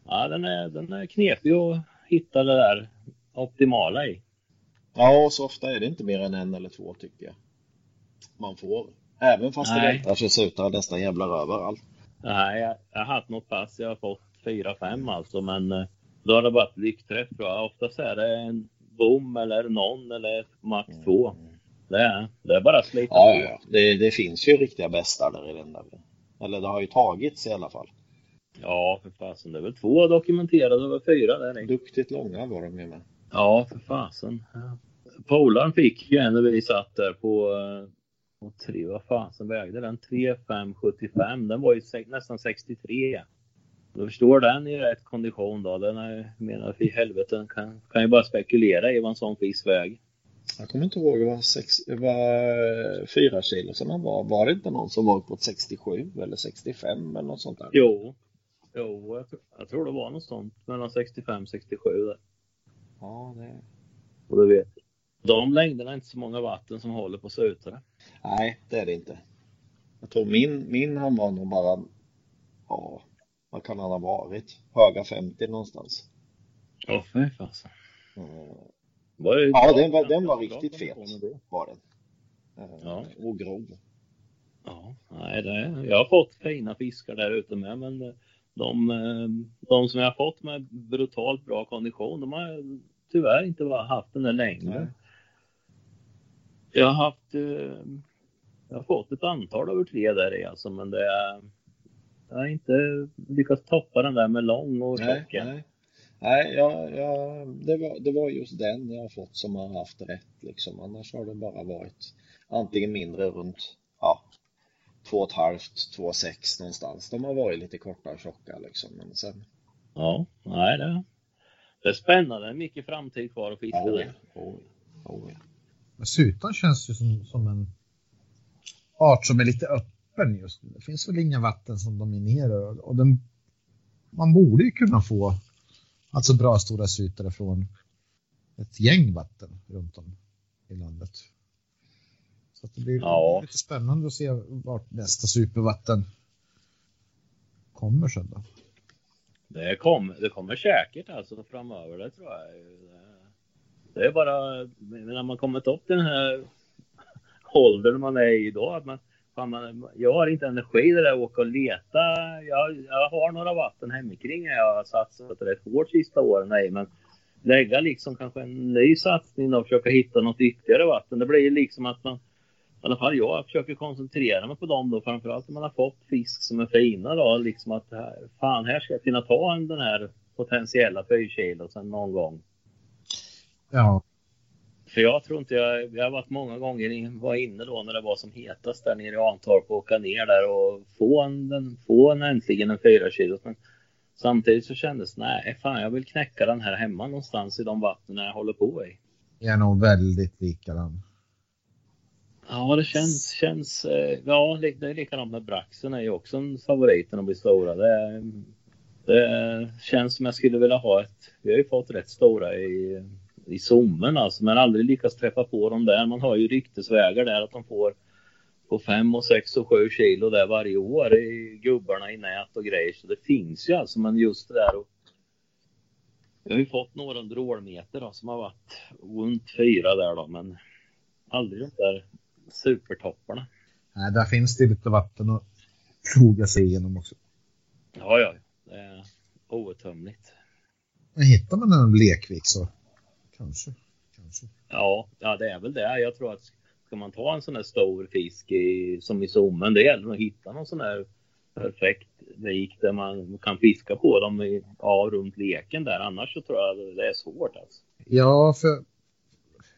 ja, den är, den är knepig att hitta det där optimala i. Ja, och så ofta är det inte mer än en eller två tycker jag. Man får. Även fast det Nej. vältrar sig sutar nästan jävla överallt. Nej, jag, jag har haft något pass, jag har fått fyra, fem alltså, men eh, då har det varit lyckträff tror jag. Oftast är det en bom eller någon eller max två. Det är, det är bara att slita Ja, på. ja, ja. Det, det finns ju riktiga bästar där i den där. Eller det har ju tagits i alla fall. Ja, för fasen. Det är väl två dokumenterade över fyra där. Duktigt långa var de ju med. Ja, för fasen. Ja. Polaren fick ju en när vi satt där på, eh, på tre, vad fasen vägde den? 3575. Den var ju se, nästan 63. Du förstår den i rätt kondition då. Den är, menar för i helvete, kan, kan ju bara spekulera i vad en sån fisk väger. Jag kommer inte ihåg vad, sex, vad fyra kilo som han var. Var det inte någon som var uppåt 67 eller 65 eller något sånt där? Jo, jo jag, tror- jag tror det var något sånt mellan 65 och 67 där. Ja, det... Och du vet, de längderna är inte så många vatten som håller på sutare. Nej, det är det inte. Jag tror min, min han var nog bara, ja, vad kan han ha varit? Höga 50 någonstans. Ja, fy fasen. Mm. Var det- Ja, den var, den var riktigt fet. Var den. Eh, Ja. Och grov. Ja, nej, det, jag har fått fina fiskar där ute med, men de, eh, de som jag har fått med brutalt bra kondition, de har tyvärr inte haft den där längden. Nej. Jag har haft, eh, jag har fått ett antal över tre där i alltså, men det är, jag har inte lyckats toppa den där med lång och Nej, tjock än. nej. Nej, ja, ja, det, var, det var just den jag har fått som har haft rätt liksom. Annars har det bara varit antingen mindre runt, ja, två och ett halvt, två sex någonstans. De har varit lite korta och tjocka liksom. Men sen, Ja, nej det, det är spännande. Mycket framtid kvar att fiska oh, där. oh, oh, Men Sutan känns ju som, som en art som är lite öppen just nu. Det finns väl inga vatten som dominerar och den, man borde ju kunna få alltså bra stora sutare från ett gäng vatten runt om i landet. Så det blir Ja. lite spännande att se vart nästa supervatten kommer sen då. Det, kom, det kommer säkert alltså framöver, det tror jag. Det- är bara när man kommit upp till den här åldern man är i idag. Att man, fan man, jag har inte energi det där att åka och leta. Jag, jag har några vatten hemikring jag har satsat rätt hårt sista åren. Nej, men lägga liksom kanske en ny satsning och försöka hitta något ytterligare vatten. Det blir liksom att man, i alla fall jag försöker koncentrera mig på dem då. Framförallt när man har fått fisk som är fina då. Liksom att här, fan här ska jag kunna ta en, den här potentiella 4 kilo sen någon gång. Ja, För jag tror inte jag, jag har varit många gånger, var inne då när det var som hetast där nere i Antorp och åka ner där och få en, den, få en äntligen en 4 kilo. Men samtidigt så kändes nej fan jag vill knäcka den här hemma någonstans i de vattnen jag håller på i. jag är nog väldigt likadan. Ja det känns, känns eh, ja det är likadant med braxen är ju också en favorit när de blir stora. Det, det känns som jag skulle vilja ha ett, vi har ju fått rätt stora i, i zoomen alltså men aldrig lyckats träffa på dem där. Man har ju ryktesvägar där att de får på 5 och 6 och 7 kilo där varje år i gubbarna i nät och grejer. Så det finns ju alltså men just det där och jag har ju fått några under årmeter då, som har varit runt fyra där då men aldrig de där supertopparna. Nej, där finns det lite vatten att ploga sig igenom också. Ja, ja, det är outtömligt. Men hittar man en lekvik så kanske. kanske. Ja, ja, det är väl det. Jag tror att ska man ta en sån här stor fisk i, som i sommen, det gäller att hitta någon sån här perfekt vik där man kan fiska på dem i, ja, runt leken där. Annars så tror jag det är svårt alltså. Ja, för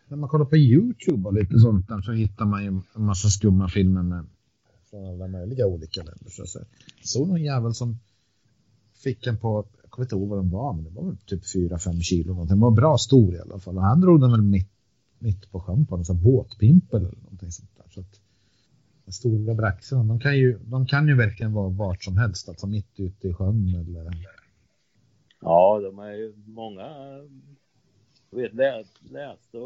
när man kollar på Youtube och lite sånt där så hittar man ju en massa skumma filmer med från alla möjliga olika länder. Så jag såg någon jävel som fick en på, jag kommer inte ihåg vad den var, men det var väl typ 4-5 kilo. Den var bra stor i alla fall. Och han drog den väl mitt, mitt på sjön på en sån båtpimpel eller någonting sånt där. Så att, de stora braxarna, de kan, ju, de kan ju verkligen vara vart som helst, alltså mitt ute i sjön eller Ja, de är ju många. Jag vet, läs, läste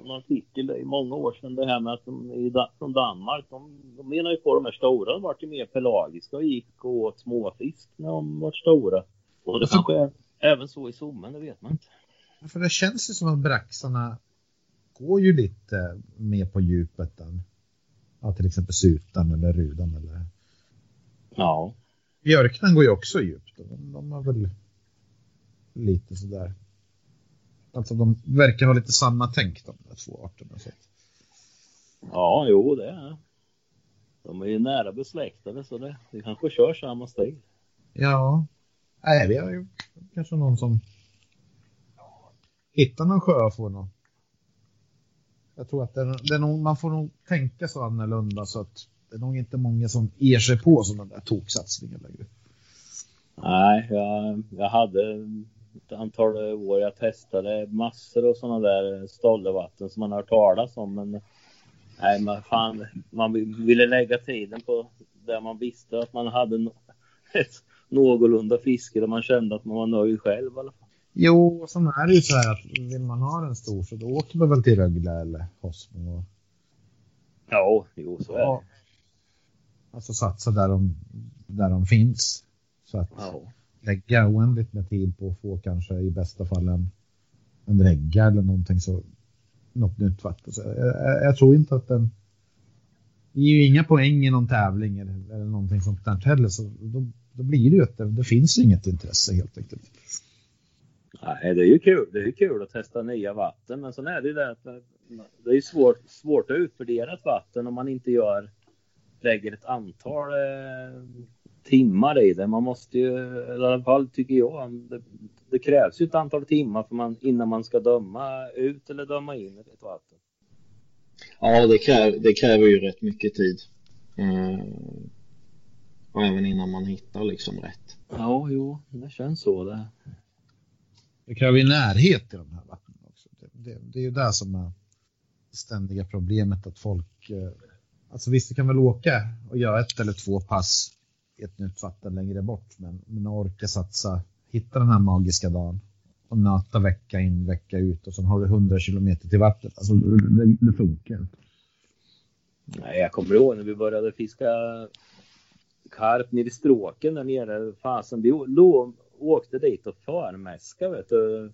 en artikel i många år sedan det här med att de i, från Danmark, de, de menar ju på de här stora, de vart ju mer pelagiska och gick och åt småfisk när de var stora. Och det kanske är även så i sommen, det vet man inte. För det känns ju som att braxarna går ju lite mer på djupet än ja, till exempel sutan eller rudan eller Ja, björknan går ju också djupt. De, de har väl lite sådär. Alltså de verkar ha lite samma tänk de där två arterna. Så. ja, jo det är De är ju nära besläktade så det, det kanske kör samma stil. Ja, nej, vi har ju kanske någon som hittar någon sjö och får någon. Jag tror att det det nog, man får nog tänka så annorlunda så att det är nog inte många som ger sig på sådana där toksatsningar längre. Nej, jag, jag hade ett antal år jag testade massor av sådana där stollevatten som man har hört talas om. Men nej, man, fan, man ville lägga tiden på där man visste att man hade ett någorlunda fiske där man kände att man var nöjd själv i alla fall. Jo, och sen är det ju så här att vill man ha en stor så då åker man väl till Rögle eller Hosmo. Och, Ja, jo så är det. och, alltså satsa där de, där de finns. Så att Ja lägga oändligt med tid på att få kanske i bästa fall en, en regga eller någonting så något nytt vatten. Jag, jag, tror inte att den det ger ju inga poäng i någon tävling eller, eller någonting sånt där heller så då, då blir det ju att det, det finns inget intresse helt enkelt. Nej, det är ju kul. Det är ju kul att testa nya vatten, men sen är det ju det att det är svårt, svårt att utvärdera ett vatten om man inte gör, lägger ett antal eh, timmar i det. Man måste ju, i alla fall tycker jag, det, det krävs ju ett antal timmar för man, innan man ska döma ut eller döma in ett vatten. Ja, det, kräv, det kräver ju rätt mycket tid. Mm. Och även innan man hittar liksom rätt. Ja, jo, det känns så det. Det kräver ju närhet i de här vattnen också. Det, det, det är ju där som är det ständiga problemet att folk, eh, alltså visst det kan väl åka och göra ett eller två pass ett nytt vatten längre bort, men, men orka satsa, hitta den här magiska dagen och nöta vecka in, vecka ut och sen har du 100 kilometer till vattnet. Alltså det, det funkar inte. Nej, jag kommer ihåg när vi började fiska karp nere i stråken där nere. Fasen, vi låg, åkte dit och förmäska vet du.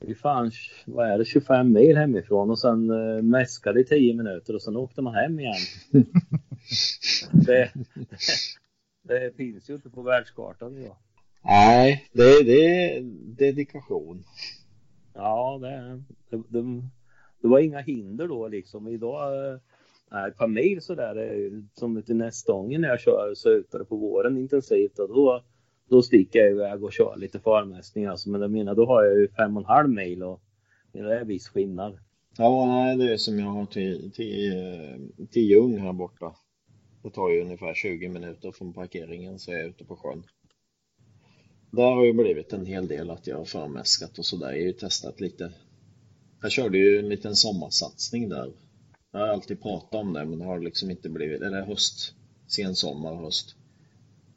Vi fan, vad är det, 25 mil hemifrån och sen uh, mäskade i 10 minuter och sen åkte man hem igen. det, det, det, finns ju inte på världskartan idag. Nej, det, det är dedikation. Ja, det, det, det, det var inga hinder då liksom. Idag Nej, ett par mil sådär som till nästa gång när jag kör så utare på våren intensivt och då, då sticker jag iväg och kör lite förmästning alltså. Men jag menar, då har jag ju fem och en halv mil och det är viss skillnad. Ja, nej, det är som jag har till, till, till Ljung här borta. Det tar ju ungefär 20 minuter från parkeringen så är jag ute på sjön. Där har ju blivit en hel del att jag har förmäskat och sådär. Jag har ju testat lite. Jag körde ju en liten sommarsatsning där jag har alltid pratat om det men det har liksom inte blivit, eller höst, sen sommar, höst.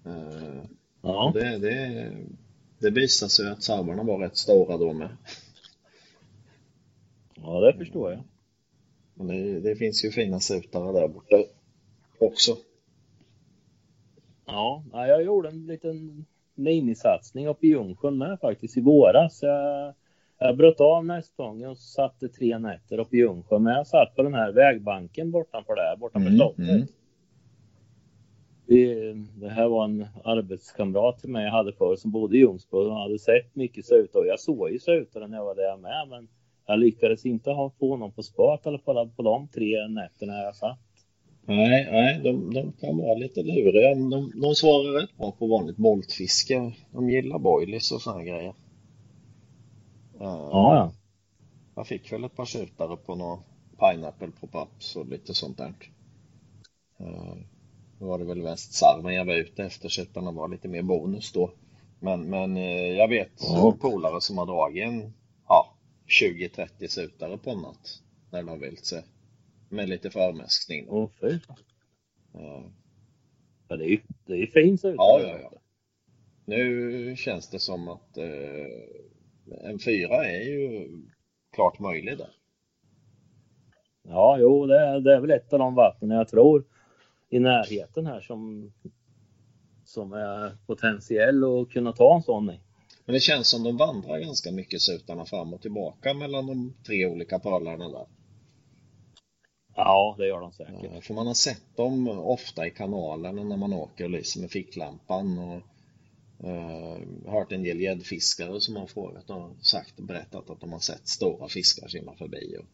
Uh, ja. Det, det, det visade sig att sarvarna var rätt stora då med. Ja, det förstår jag. Det, det finns ju fina sutare där borta också. Ja, jag gjorde en liten minisatsning uppe i Ljungsjön med faktiskt i våras. Jag jag bröt av nästgången och satte tre nätter uppe i Ljungsjö. Men jag satt på den här vägbanken bortanför där, bortanför mm, slottet. Mm. Det, det här var en arbetskamrat till mig jag hade förr som bodde i Ljungsbro. Han hade sett mycket och jag såg ju sötare när jag var där med. Men jag lyckades inte ha, få honom på spat i alla fall på de tre nätterna jag satt. Nej, nej de, de kan vara lite luriga. De, de svarar rätt bra på vanligt boltfiske. De gillar boilies och sådana grejer. Ja, ja. Jag fick väl ett par tjutare på några pineapple pop-ups och lite sånt där. Uh, då var det väl västsarven jag var ute efter, tjutarna var lite mer bonus då. Men, men uh, jag vet ja. polare som har dragit en ja, 20-30 sutare på en natt när de har vilt sig. Med lite förmäskning. Åh, oh, fy. Uh, ja, det är ju det är fin sutare. Ja, ja, ja. Nu känns det som att uh, en fyra är ju klart möjlig där. Ja, jo, det är, det är väl ett av de vattnen jag tror i närheten här som, som är potentiell att kunna ta en sån i. Men det känns som de vandrar ganska mycket sutarna fram och tillbaka mellan de tre olika pölarna där. Ja, det gör de säkert. Ja, för man har sett dem ofta i kanalerna när man åker och lyser med ficklampan. Och Uh, hört en del gäddfiskare som har frågat och sagt och berättat att de har sett stora fiskar simma förbi och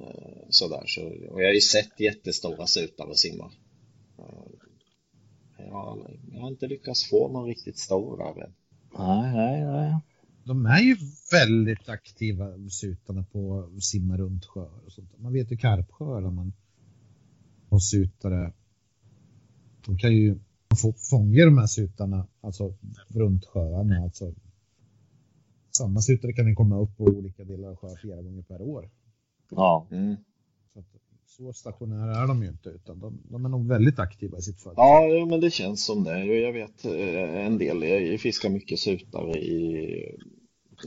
uh, sådär. Så, och jag har ju sett jättestora sutare simma. Uh, jag, har, jag har inte lyckats få någon riktigt stor än. Nej, nej, nej. De är ju väldigt aktiva sutarna på att simma runt sjöar och sånt. Man vet ju karpsjöar där man har sutare. De kan ju fångar de här sutarna, alltså runt sjöarna. Alltså, samma sutare kan ju komma upp på olika delar av sjön flera gånger per år. Ja. Mm. Så, att, så stationära är de ju inte, utan de, de är nog väldigt aktiva i sitt företag. Ja, men det känns som det. Jag vet eh, en del, jag fiskar mycket sutare i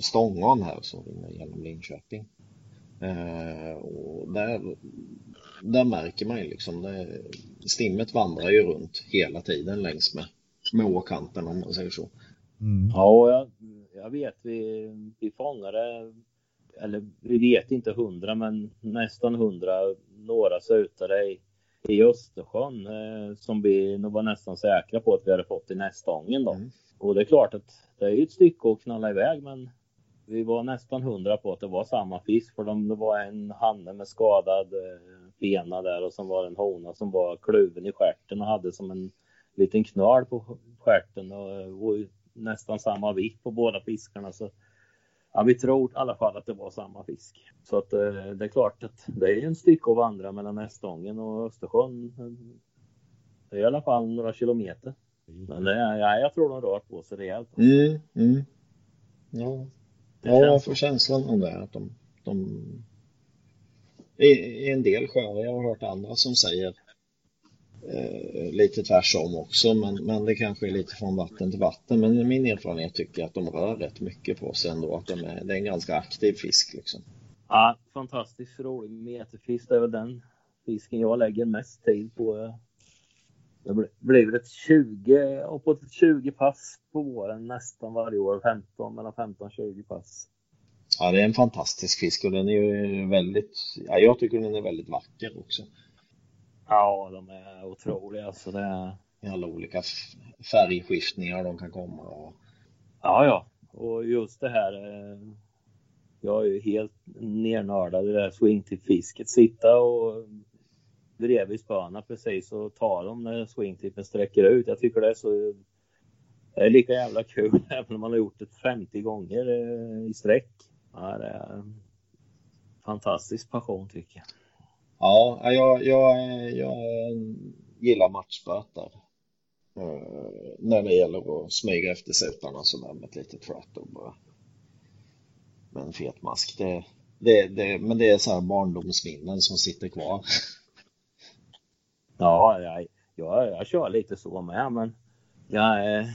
Stångån här, så genom Linköping. Eh, och där, där märker man ju liksom, det, stimmet vandrar ju runt hela tiden längs med, med åkanten om man säger så. Mm. Ja, jag, jag vet vi, vi fångade, eller vi vet inte hundra men nästan hundra, några sutare i, i Östersjön eh, som vi nog var nästan säkra på att vi hade fått i nästa gången då. Mm. Och det är klart att det är ju ett stycke att knalla iväg men vi var nästan hundra på att det var samma fisk för de, det var en hanne med skadad eh, bena där och som var en hona som var kluven i skärten och hade som en liten knöl på stjärten och, och nästan samma vikt på båda fiskarna. Så, ja, vi tror i alla fall att det var samma fisk. Så att eh, det är klart att det är en stycke att vandra mellan Nästången och Östersjön. Det är i alla fall några kilometer. Men det, ja, jag tror de rör på sig rejält. Mm, mm. Ja, ja jag får känslan om det. Att de, de... I, I en del sjöar, jag har hört andra som säger eh, lite tvärsom också, men, men det kanske är lite från vatten till vatten. Men min erfarenhet tycker jag att de rör rätt mycket på sig ändå, att de är, det är en ganska aktiv fisk. Liksom. Ja, fantastiskt rolig meterfisk. Det är väl den fisken jag lägger mest tid på. Det blir ett 20, uppåt 20 pass på våren nästan varje år. 15, mellan 15 och 20 pass. Ja, det är en fantastisk fisk och den är ju väldigt, ja, jag tycker den är väldigt vacker också. Ja, de är otroliga. Alltså det är... I alla olika färgskiftningar de kan komma. Och... Ja, ja. Och just det här. Eh, jag är ju helt nernördad i det här swingtip-fisket. Sitta och bredvid spöna precis och ta dem när swingtippen sträcker ut. Jag tycker det är så det är lika jävla kul även om man har gjort det 50 gånger eh, i sträck. Ja, det är en fantastisk passion tycker jag. Ja, jag, jag, jag gillar matchböter. Uh, när det gäller att smyga efter sutarna sådär med ett litet frat. och bara med en fet mask. Det, det, det, men det är så här barndomsminnen som sitter kvar. Ja, jag, jag, jag kör lite så med, men jag, eh,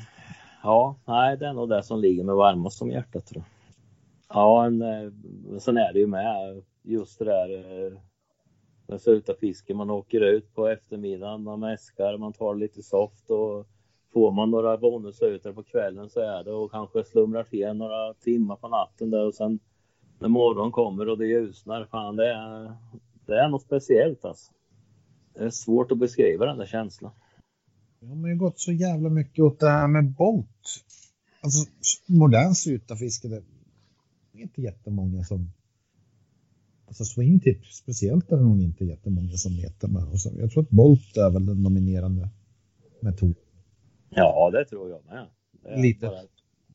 ja, nej, det är nog det som ligger mig varmast om hjärtat tror jag. Ja, en, eh, sen är det ju med just det där den med sutafisken. Man åker ut på eftermiddagen, man mäskar, man tar lite soft och får man några bonusutar på kvällen så är det och kanske slumrar till några timmar på natten där och sen när morgonen kommer och det ljusnar, fan det är, det är något speciellt alltså. Det är svårt att beskriva den där känslan. Jag har ju gått så jävla mycket åt det här med Bolt. Alltså modern sutafiske, det är inte jättemånga som Alltså swingtip speciellt är det nog inte jättemånga som letar med. Och så, jag tror att Bolt är väl den dominerande metoden. Ja, det tror jag med. Lite bara...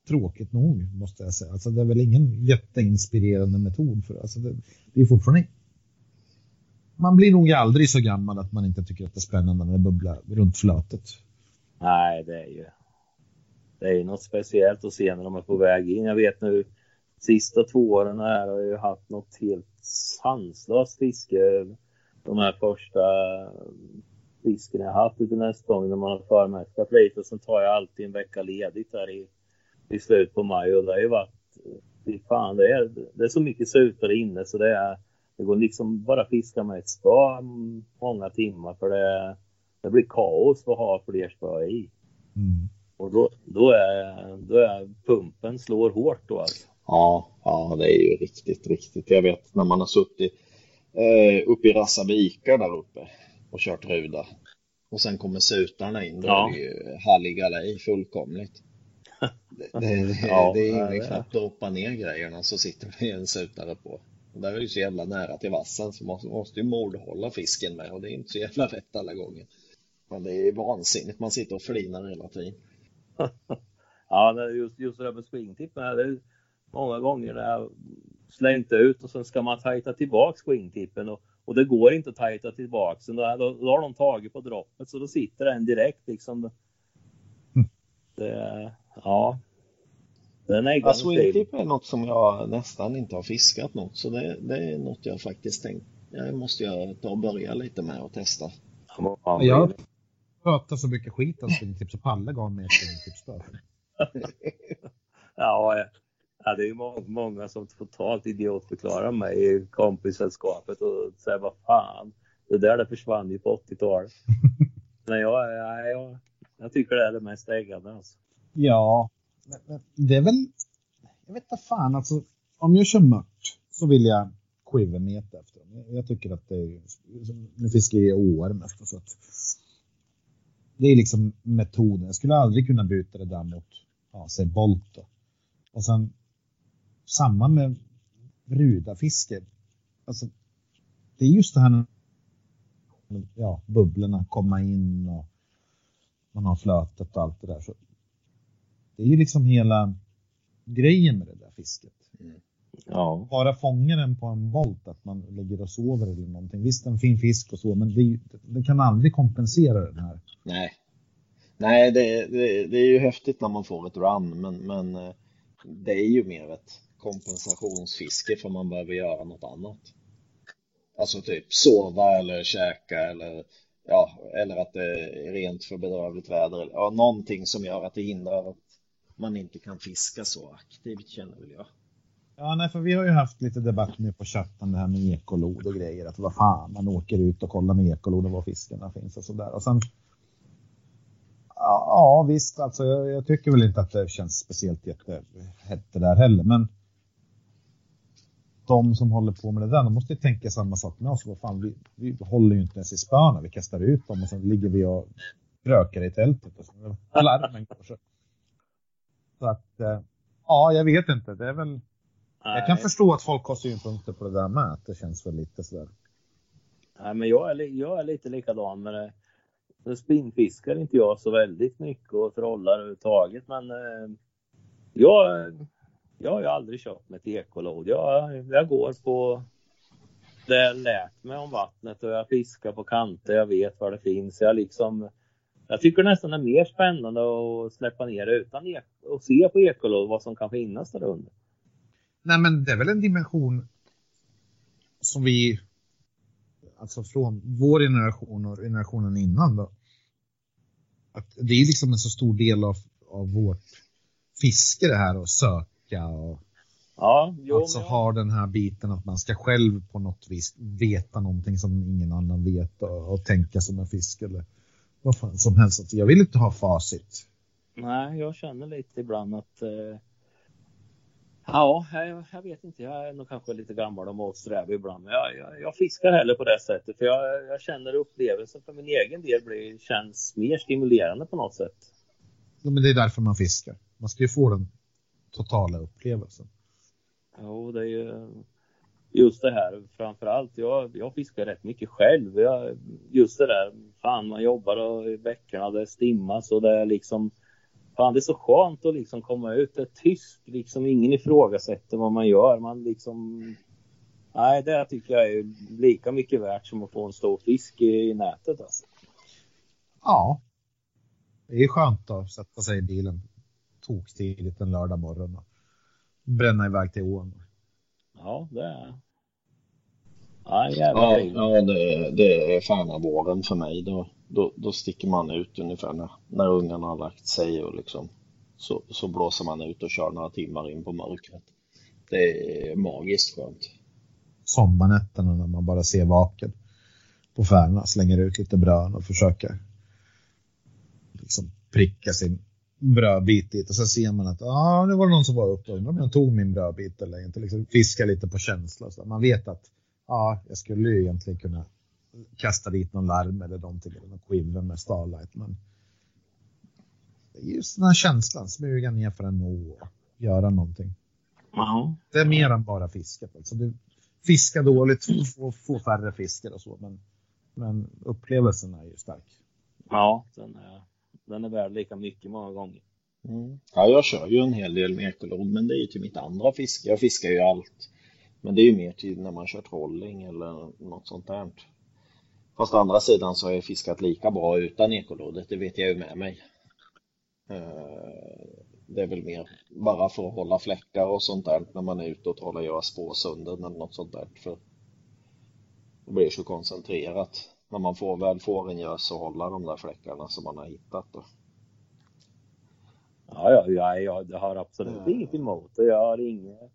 tråkigt nog måste jag säga. Alltså det är väl ingen jätteinspirerande metod för alltså det. Det är fortfarande man blir nog aldrig så gammal att man inte tycker att det är spännande när det bubblar runt flötet. Nej, det är ju det är ju något speciellt att se när de är på väg in. Jag vet nu sista två åren här har jag ju haft något helt sanslöst fiske. De här första fisken jag haft ute nästa gång när man har förmästat lite. Sen tar jag alltid en vecka ledigt här i, i slutet på maj och det har ju varit, fy fan, det är, det är så mycket sutar inne så det är, det går liksom bara fiska med ett spö många timmar för det, det blir kaos att ha fler spö i. Mm. Och då, då, är, då är pumpen slår hårt då alltså. Ja, ja, det är ju riktigt, riktigt. Jag vet när man har suttit eh, uppe i Rassabika där uppe och kört ruda och sen kommer sutarna in. Då ja. är det ju halligalej fullkomligt. Det, det, ja, det är ingen knappt att hoppa ner grejerna så sitter det en sutare på. Och där är det så jävla nära till vassen så man måste ju mordhålla fisken med och det är inte så jävla rätt alla gånger. Men det är vansinnigt, man sitter och flinar hela tiden. ja, just, just det där med swingtippen, det, många gånger när jag slängt ut och sen ska man tajta tillbaks swingtippen och, och det går inte att tajta tillbaks. Då, då, då har de tagit på droppet så då sitter den direkt liksom. Mm. Det, ja. Den är ja, swingtip är något som jag nästan inte har fiskat något så det, det är något jag faktiskt tänkt. Jag måste jag ta och börja lite med och testa. Ja, jag pratar så mycket skit om swingtip så Palle gav mig ett swingtipsspö. ja, Ja, det är må många som totalt idiotförklarar mig i kompissällskapet och säger vad fan, det där det försvann ju på 80-talet. Men jag, jag, jag, jag, tycker det är det mest äggande alltså. Ja, det är väl, jag vet inte fan alltså, om jag kör mört så vill jag quivermeta efter dem. Jag tycker att det är, nu fiskar jag i åar mest så att det är liksom metoden. Jag skulle aldrig kunna byta det där mot, ja, säg Bolt då. Och sen samma med brudafiske. Alltså, det är just det här ja, bubblorna komma in och man har flötet och allt det där. Så det är ju liksom hela grejen med det där fisket. Mm. Ja. Bara fånga den på en volt, att man ligger och sover eller någonting. Visst, en fin fisk och så, men det, det kan aldrig kompensera den här. Nej, Nej det, det, det, är ju häftigt när man får ett run, men, men eh, det är ju mer ett kompensationsfiske för man behöver göra något annat. Alltså typ sova eller käka eller ja, eller att det är rent för bedrövligt väder. Ja, någonting som gör att det hindrar att man inte kan fiska så aktivt känner väl jag. Ja, nej, för vi har ju haft lite debatt nu på chatten det här med ekolod och grejer. Att vad fan, man åker ut och kollar med ekolod och var fiskarna finns och så där Och sen Ja, visst, alltså jag, jag, tycker väl inte att det känns speciellt jättehett det där heller, men de som håller på med det där, de måste ju tänka samma sak med oss. Vad fan, vi, vi håller ju inte ens i spöna, vi kastar ut dem och sen ligger vi och rökar i tältet. Och så, larmen går så. så att, eh, ja, jag vet inte. Det är väl... Nej. Jag kan förstå att folk har synpunkter på det där med, att det känns väl lite sådär. Nej, men jag är, jag är lite likadan med det. Spinnfiskar inte jag så väldigt mycket och trollar överhuvudtaget, men eh, jag jag har ju aldrig köpt mig ett ekolod. Jag, jag går på det jag lärt mig om vattnet och jag fiskar på kanter. Jag vet var det finns. Jag liksom jag tycker nästan det är mer spännande att släppa ner utan ek och se på ekolod vad som kan finnas där under. Nej, men det är väl en dimension som vi, alltså från vår generation och generationen innan då. Att det är liksom en så stor del av, av vårt fiske det här och sök tänka och ja, jo, alltså ja. har den här biten att man ska själv på något vis veta någonting som ingen annan vet och, och tänka som en fisk eller vad fan som helst. Alltså, jag vill inte ha facit. Nej, jag känner lite ibland att eh... Ja, jag, jag, vet inte. Jag är nog kanske lite gammal och motsträvig ibland. Men jag, jag, jag, fiskar heller på det sättet. För jag, jag känner upplevelsen för min egen del blir, känns mer stimulerande på något sätt. Ja, men det är därför man fiskar. Man ska ju få den totala upplevelsen. Jo, det är ju just det här framförallt. Jag, jag fiskar rätt mycket själv. Jag, just det där, fan man jobbar och i veckorna det stimmas och det är liksom Fan det är så skönt att liksom komma ut, det är tyst, liksom ingen ifrågasätter vad man gör. Man liksom Nej, det tycker jag är lika mycket värt som att få en stor fisk i nätet alltså. Ja. Det är skönt att sätta sig i bilen, tokstidigt en lördag morgon och bränna iväg till ån. Ja, det är... Ja, ja, ja det, det är fan av våren för mig. Då, då, då sticker man ut ungefär när, när ungarna har lagt sig och liksom så, så blåser man ut och kör några timmar in på mörkret. Det är magiskt skönt. Sommarnätterna när man bara ser vaken på Färna, slänger ut lite brön och försöker liksom pricka sin brödbit dit och så ser man att ah, det var någon som var uppe. Undrar om jag tog min brödbit eller inte. Liksom fiska lite på känsla. Så man vet att ja, jag skulle ju egentligen kunna kasta dit någon larm eller någonting eller någon quiver med Starlight. Men det just den här känslan, smyga ner för en nå och göra någonting. Ja. Det är mer än bara fisket. Alltså du, fiska dåligt, få, få färre fiskar och så. Men, men upplevelsen är ju stark. Ja, den är den är värd lika mycket många gånger. Mm. Ja, jag kör ju en hel del med ekolod, men det är ju till mitt andra fiske. Jag fiskar ju allt. Men det är ju mer till när man kör trolling eller något sånt där. Fast å andra sidan så har jag fiskat lika bra utan ekolodet, det vet jag ju med mig. Eh, det är väl mer bara för att hålla fläckar och sånt där när man är ute och trollar göra spåsunden eller något sånt där. För det blir så koncentrerat när man får, väl får en gös och hålla de där fläckarna som man har hittat. Då. Ja, ja, ja, ja, jag har absolut mm. inget emot det. Jag har inget,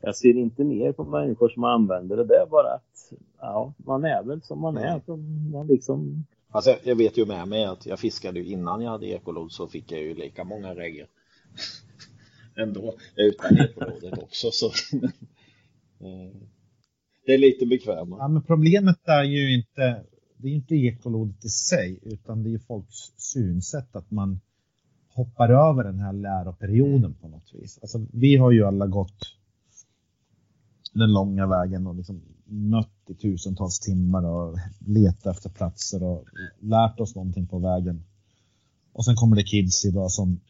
jag ser inte ner på människor som använder det. Det är bara att ja, man är väl som man är. Mm. Man liksom... alltså, jag vet ju med mig att jag fiskade ju innan jag hade ekolod så fick jag ju lika många regler. Ändå utan ekolodet också. Så. Eh, det är lite bekvämare. Ja, men problemet är ju inte det är inte ekolodet i sig, utan det är folks synsätt att man hoppar över den här läroperioden på något vis. Alltså, vi har ju alla gått den långa vägen och liksom nött i tusentals timmar och letat efter platser och lärt oss någonting på vägen. Och sen kommer det kids idag som,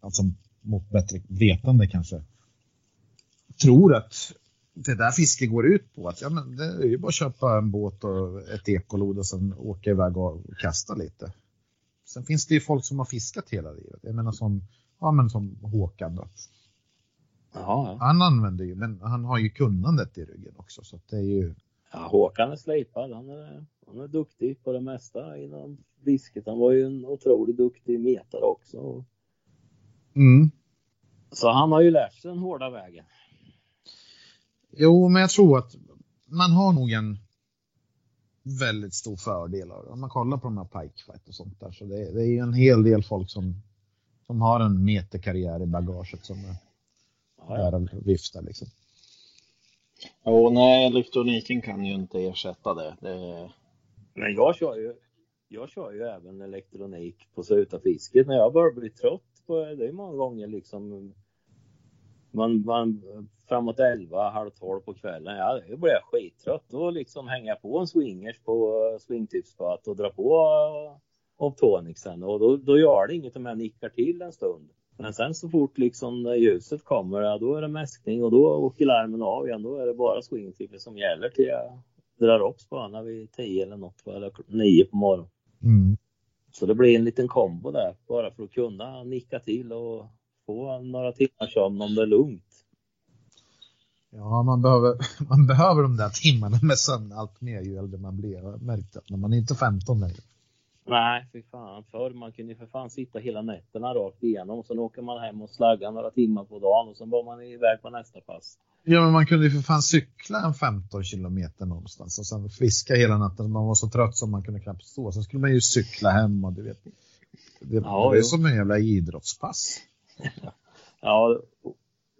alltså mot bättre vetande kanske, tror att det där fiske går ut på att ja, men det är ju bara att köpa en båt och ett ekolod och sen åka iväg och kasta lite. Sen finns det ju folk som har fiskat hela livet. Jag menar som, ja, men som Håkan då. Ja, Han använder ju, men han har ju kunnandet i ryggen också. Så det är ju, ja. Håkan är slipad. Han är, han är duktig på det mesta inom fisket. Han var ju en otroligt duktig metare också. mm. Så han har ju lärt sig den hårda vägen. Jo, men jag tror att man har nog en väldigt stor fördel av det. Om man kollar på de här pikefight och sånt där så det, det är ju en hel del folk som, som har en meterkarriär i bagaget som är där och viftar liksom. Jo, nej, elektroniken kan ju inte ersätta det. det Men jag kör ju, jag kör ju även elektronik på Sutafisket när jag börjar bli trött på det. är många gånger liksom man, man framåt 11, halv 12 på kvällen. Ja, då blir jag skittrött. Då liksom hänga på en swingers på swingtipsspöet och dra på Optonicsen och då, då gör det inget om jag nickar till en stund. Men sen så fort liksom ljuset kommer, ja, då är det mäskning och då åker larmen av igen. Då är det bara swingtipset som gäller till jag drar upp spöna vid 10 eller något, eller 9 på morgonen. Mm. Så det blir en liten kombo där bara för att kunna nicka till och få några timmars sömn om det är lugnt. Ja, man behöver, man behöver de där timmarna med sömn allt mer ju äldre man blir. Jag har märkt att när man är inte 15 längre. Nej, fy fan. Förr man kunde ju för fan sitta hela nätterna rakt igenom. Sen åker man hem och slaggar några timmar på dagen och sen var man iväg på nästa pass. Ja, men man kunde ju för fan cykla en 15 kilometer någonstans och sen fiska hela natten. Man var så trött som man kunde knappt stå. Sen skulle man ju cykla hem och du vet. Det, Ja, det jo. som en jävla idrottspass. Ja,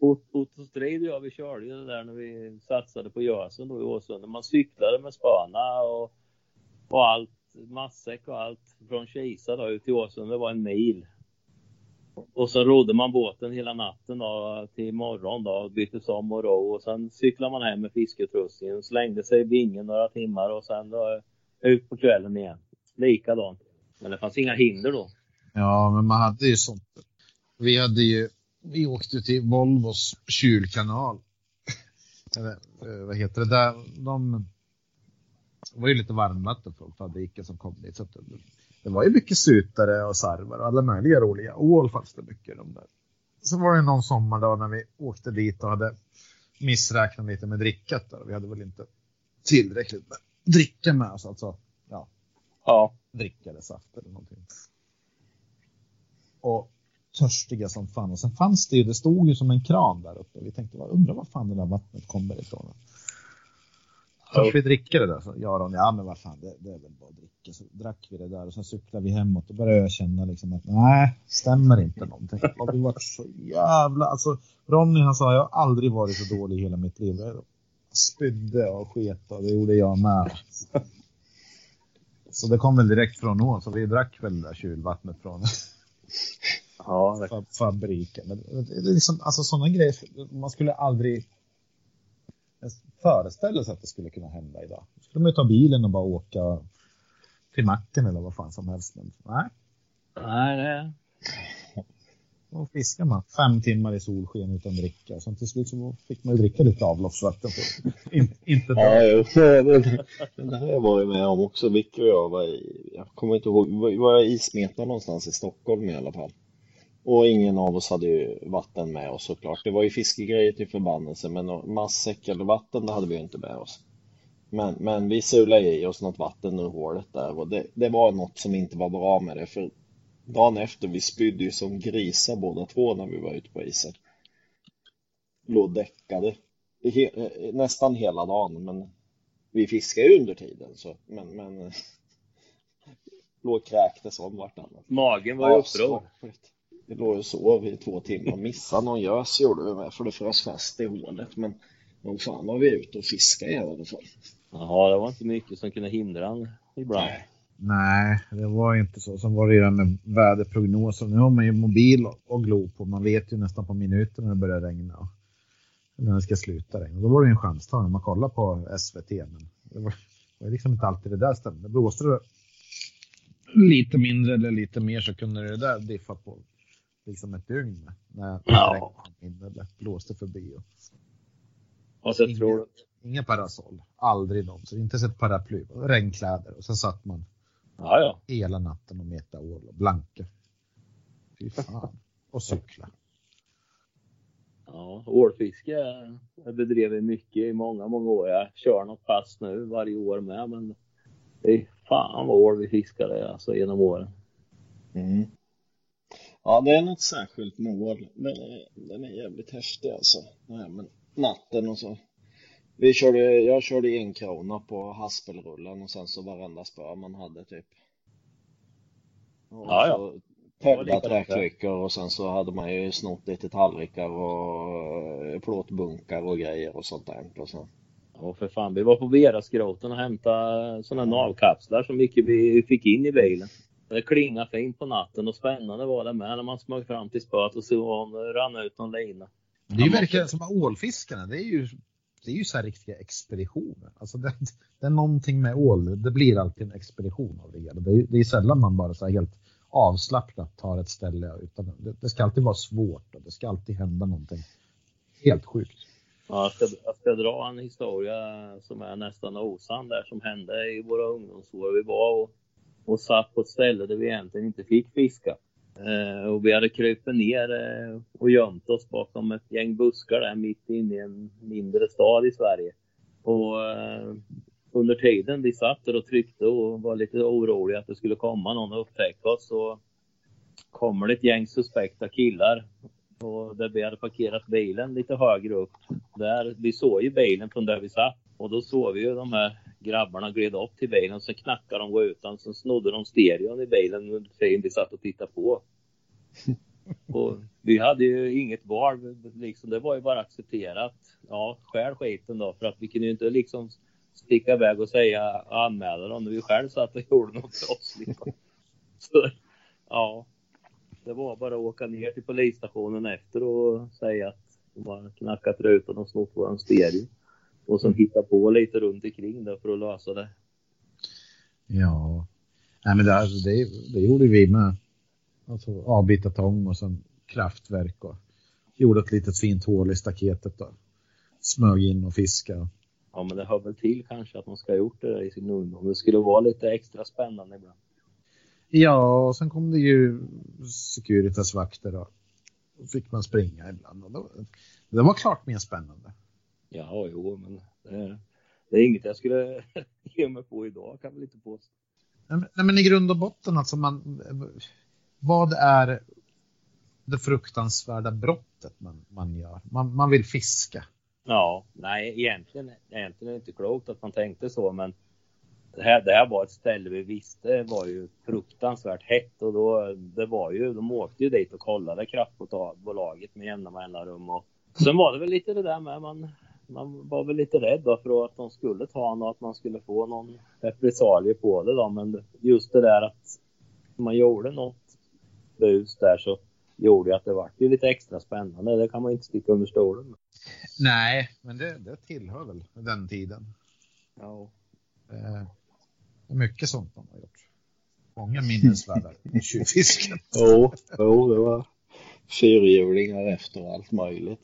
Otto Strid och jag, vi körde ju det där när vi satsade på Gösen då i Åsunda. Man cyklade med spöna och, och allt, matsäck och allt från Kisa då ut till Åsunda. Det var en mil. Och så rodde man båten hela natten då till morgon då och byttes om och ro och sen cyklade man hem med fiskeutrustningen, slängde sig i bingen några timmar och sen då ut på kvällen igen. Likadant. Men det fanns inga hinder då. Ja, men man hade ju sånt. Vi hade ju, vi åkte till Volvos kylkanal. Eller, eh, vad heter det där? De, det var ju lite varmvatten från fabriken som kom dit. Så att det, det var ju mycket sutare och sarvar och alla möjliga roliga. Ål fanns det mycket de där. Sen var det någon sommar då när vi åkte dit och hade missräknat lite med drickat där. Vi hade väl inte tillräckligt med dricka med oss. Alltså, ja, Ja. dricka eller saft eller någonting. Och törstiga som fan. Och sen fanns det ju, det stod ju som en kran där uppe. Vi tänkte, undrar var fan det där vattnet kommer ifrån. Törs vi dricka det där? Så Jaron, ja men vad fan, det, det är väl bara att dricka. Så drack vi det där och sen cyklade vi hemåt. Då började jag känna liksom att nej, stämmer inte någonting. Och vi var så jävla, alltså Ronny han sa, jag har aldrig varit så dålig i hela mitt liv. Jag spydde och sket och det gjorde jag med. Så det kom väl direkt från ån, så vi drack väl det där kylvattnet från Ja, det fa- fabriken. Men det är liksom, alltså sådana grejer, man skulle aldrig ens föreställa sig att det skulle kunna hända idag. Då skulle man ju ta bilen och bara åka till macken eller vad fan som helst. Men nej, Nej, det... då fiskar man fem timmar i solsken utan dricka. Sen till slut så fick man ju dricka lite avloppsvatten. För in, inte. Ja, jo, det, det har jag varit med om också. Vicky och jag var i, jag kommer inte ihåg, vi var i Smeta någonstans i Stockholm i alla fall. Och ingen av oss hade ju vatten med oss såklart. Det var ju fiskegrejer till förbannelse, men matsäck eller vatten, det hade vi ju inte med oss. Men, men vi sulade i oss något vatten ur hålet där och det, det var något som inte var bra med det. För dagen efter, vi spydde ju som grisar båda två när vi var ute på isen. Låg däckade. He, nästan hela dagen, men vi fiskade ju under tiden. Så, men, men låg kräktes om vartannat. Magen var ju upprörd. Vi låg och sov i två timmar. Missade någon gös gjorde vi med för det frös fast i hålet. Men nog fan var vi ute och fiskade i alla fall. Ja, det var inte mycket som kunde hindra en ibland. Nej, det var inte så. Sen var det ju här med väderprognoser. Nu har man ju mobil och glo på. Man vet ju nästan på minuten när det börjar regna. när det ska sluta regna. Då var det ju en chanstagning. Man kollar på SVT. Men det var, det var liksom inte alltid det där stämde. Blåste det lite mindre eller lite mer så kunde det där diffa på liksom ett dygn när Ja. regnet blåste förbi. Och Och så Ingen- tror inga parasoll, aldrig någonsin. Inte sett paraply, regnkläder och sen satt man ja ja. hela natten och meta ål och blanka. Fy fan. Och cykla. Ja, ålfiske jag bedrev vi mycket i många, många år. Jag kör något pass nu varje år med, men det är fan vad ål vi fiskade alltså genom åren. Mm. Ja, det är något särskilt med ål. Den är, den är jävligt häftig alltså. Här med natten och så. Vi körde, jag körde en krona på haspelrullen och sen så varenda spö man hade typ. Och Ja, ja. där. träklyckor och sen så hade man ju snott lite tallrikar och eh, plåtbunkar och grejer och sånt där. Och så. Ja, för fan. Vi var på Verasgroten och hämtade sådana navkapslar som mycket vi fick in i bilen. Det klingade fint på natten och spännande var det med när man smög fram till spöet och så om det rann ut någon lina. Det är ju verkligen som ålfiskarna. Det är ju, det är ju så här riktiga expeditioner. Alltså det, det är någonting med ål. Det blir alltid en expedition av det hela. Det är, det är sällan man bara så här helt avslappnat tar ett ställe. Utan det, det ska alltid vara svårt och det ska alltid hända någonting helt sjukt. Ja, jag, ska, jag ska dra en historia som är nästan osann där som hände i våra ungdomsår. Vi var och, och satt på ett ställe där vi egentligen inte fick fiska. Eh, och vi hade krupit ner eh, och gömt oss bakom ett gäng buskar där mitt inne i en mindre stad i Sverige. Och eh, under tiden vi satt där och tryckte och var lite oroliga att det skulle komma någon och upptäcka oss så kommer det ett gäng suspekta killar och där vi hade parkerat bilen lite högre upp. Där, vi såg ju bilen från där vi satt och då såg vi ju de här grabbarna glida upp till bilen. Så knackade de rutan, så snodde de stereon i bilen under tiden vi satt och tittade på. Och vi hade ju inget val, liksom, det var ju bara accepterat. Ja, skär skiten då, för att vi kunde ju inte liksom sticka iväg och säga anmäla dem när vi själv satt och gjorde något brottsligt. Så, ja, det var bara att åka ner till polisstationen efter och säga att de har knackat rutan och snott våran stereo. Och sen hitta på lite runt omkring då för att lösa det. Ja, Nej, men det, det, det gjorde vi med. Alltså avbita tång och sen kraftverk och gjorde ett litet fint hål i staketet och smög in och fiskade. Ja, men det hör väl till kanske att man ska ha gjort det där i sin ungdom. Det skulle vara lite extra spännande ibland. Ja, och sen kom det ju Securitas-vakter och då fick man springa ibland. Och då, det var klart mer spännande. Ja, jo, men det, det är inget jag skulle ge mig på idag kan väl inte påstå. Nej, men- i grund och botten alltså man, vad är det fruktansvärda brottet man, man gör? Man, man vill fiska. Ja, nej, egentligen, egentligen är det inte klokt att man tänkte så, men det här, det här var ett ställe vi visste var ju fruktansvärt hett och då, det var ju, de åkte ju dit och kollade kraftbolaget med jämna mellanrum och sen var det väl lite det där med man, man var väl lite rädd då för att de skulle ta honom och att man skulle få någon repressalie på det då, men just det där att man gjorde något bus där så gjorde ju att det var ju lite extra spännande. Det kan man inte sticka under stolen. Nej, men det, det tillhör väl den tiden. Ja. Eh, mycket sånt man har gjort. Många minnesvärda tjuvfisken. Jo, jo, det var fyrhjulingar efter allt möjligt.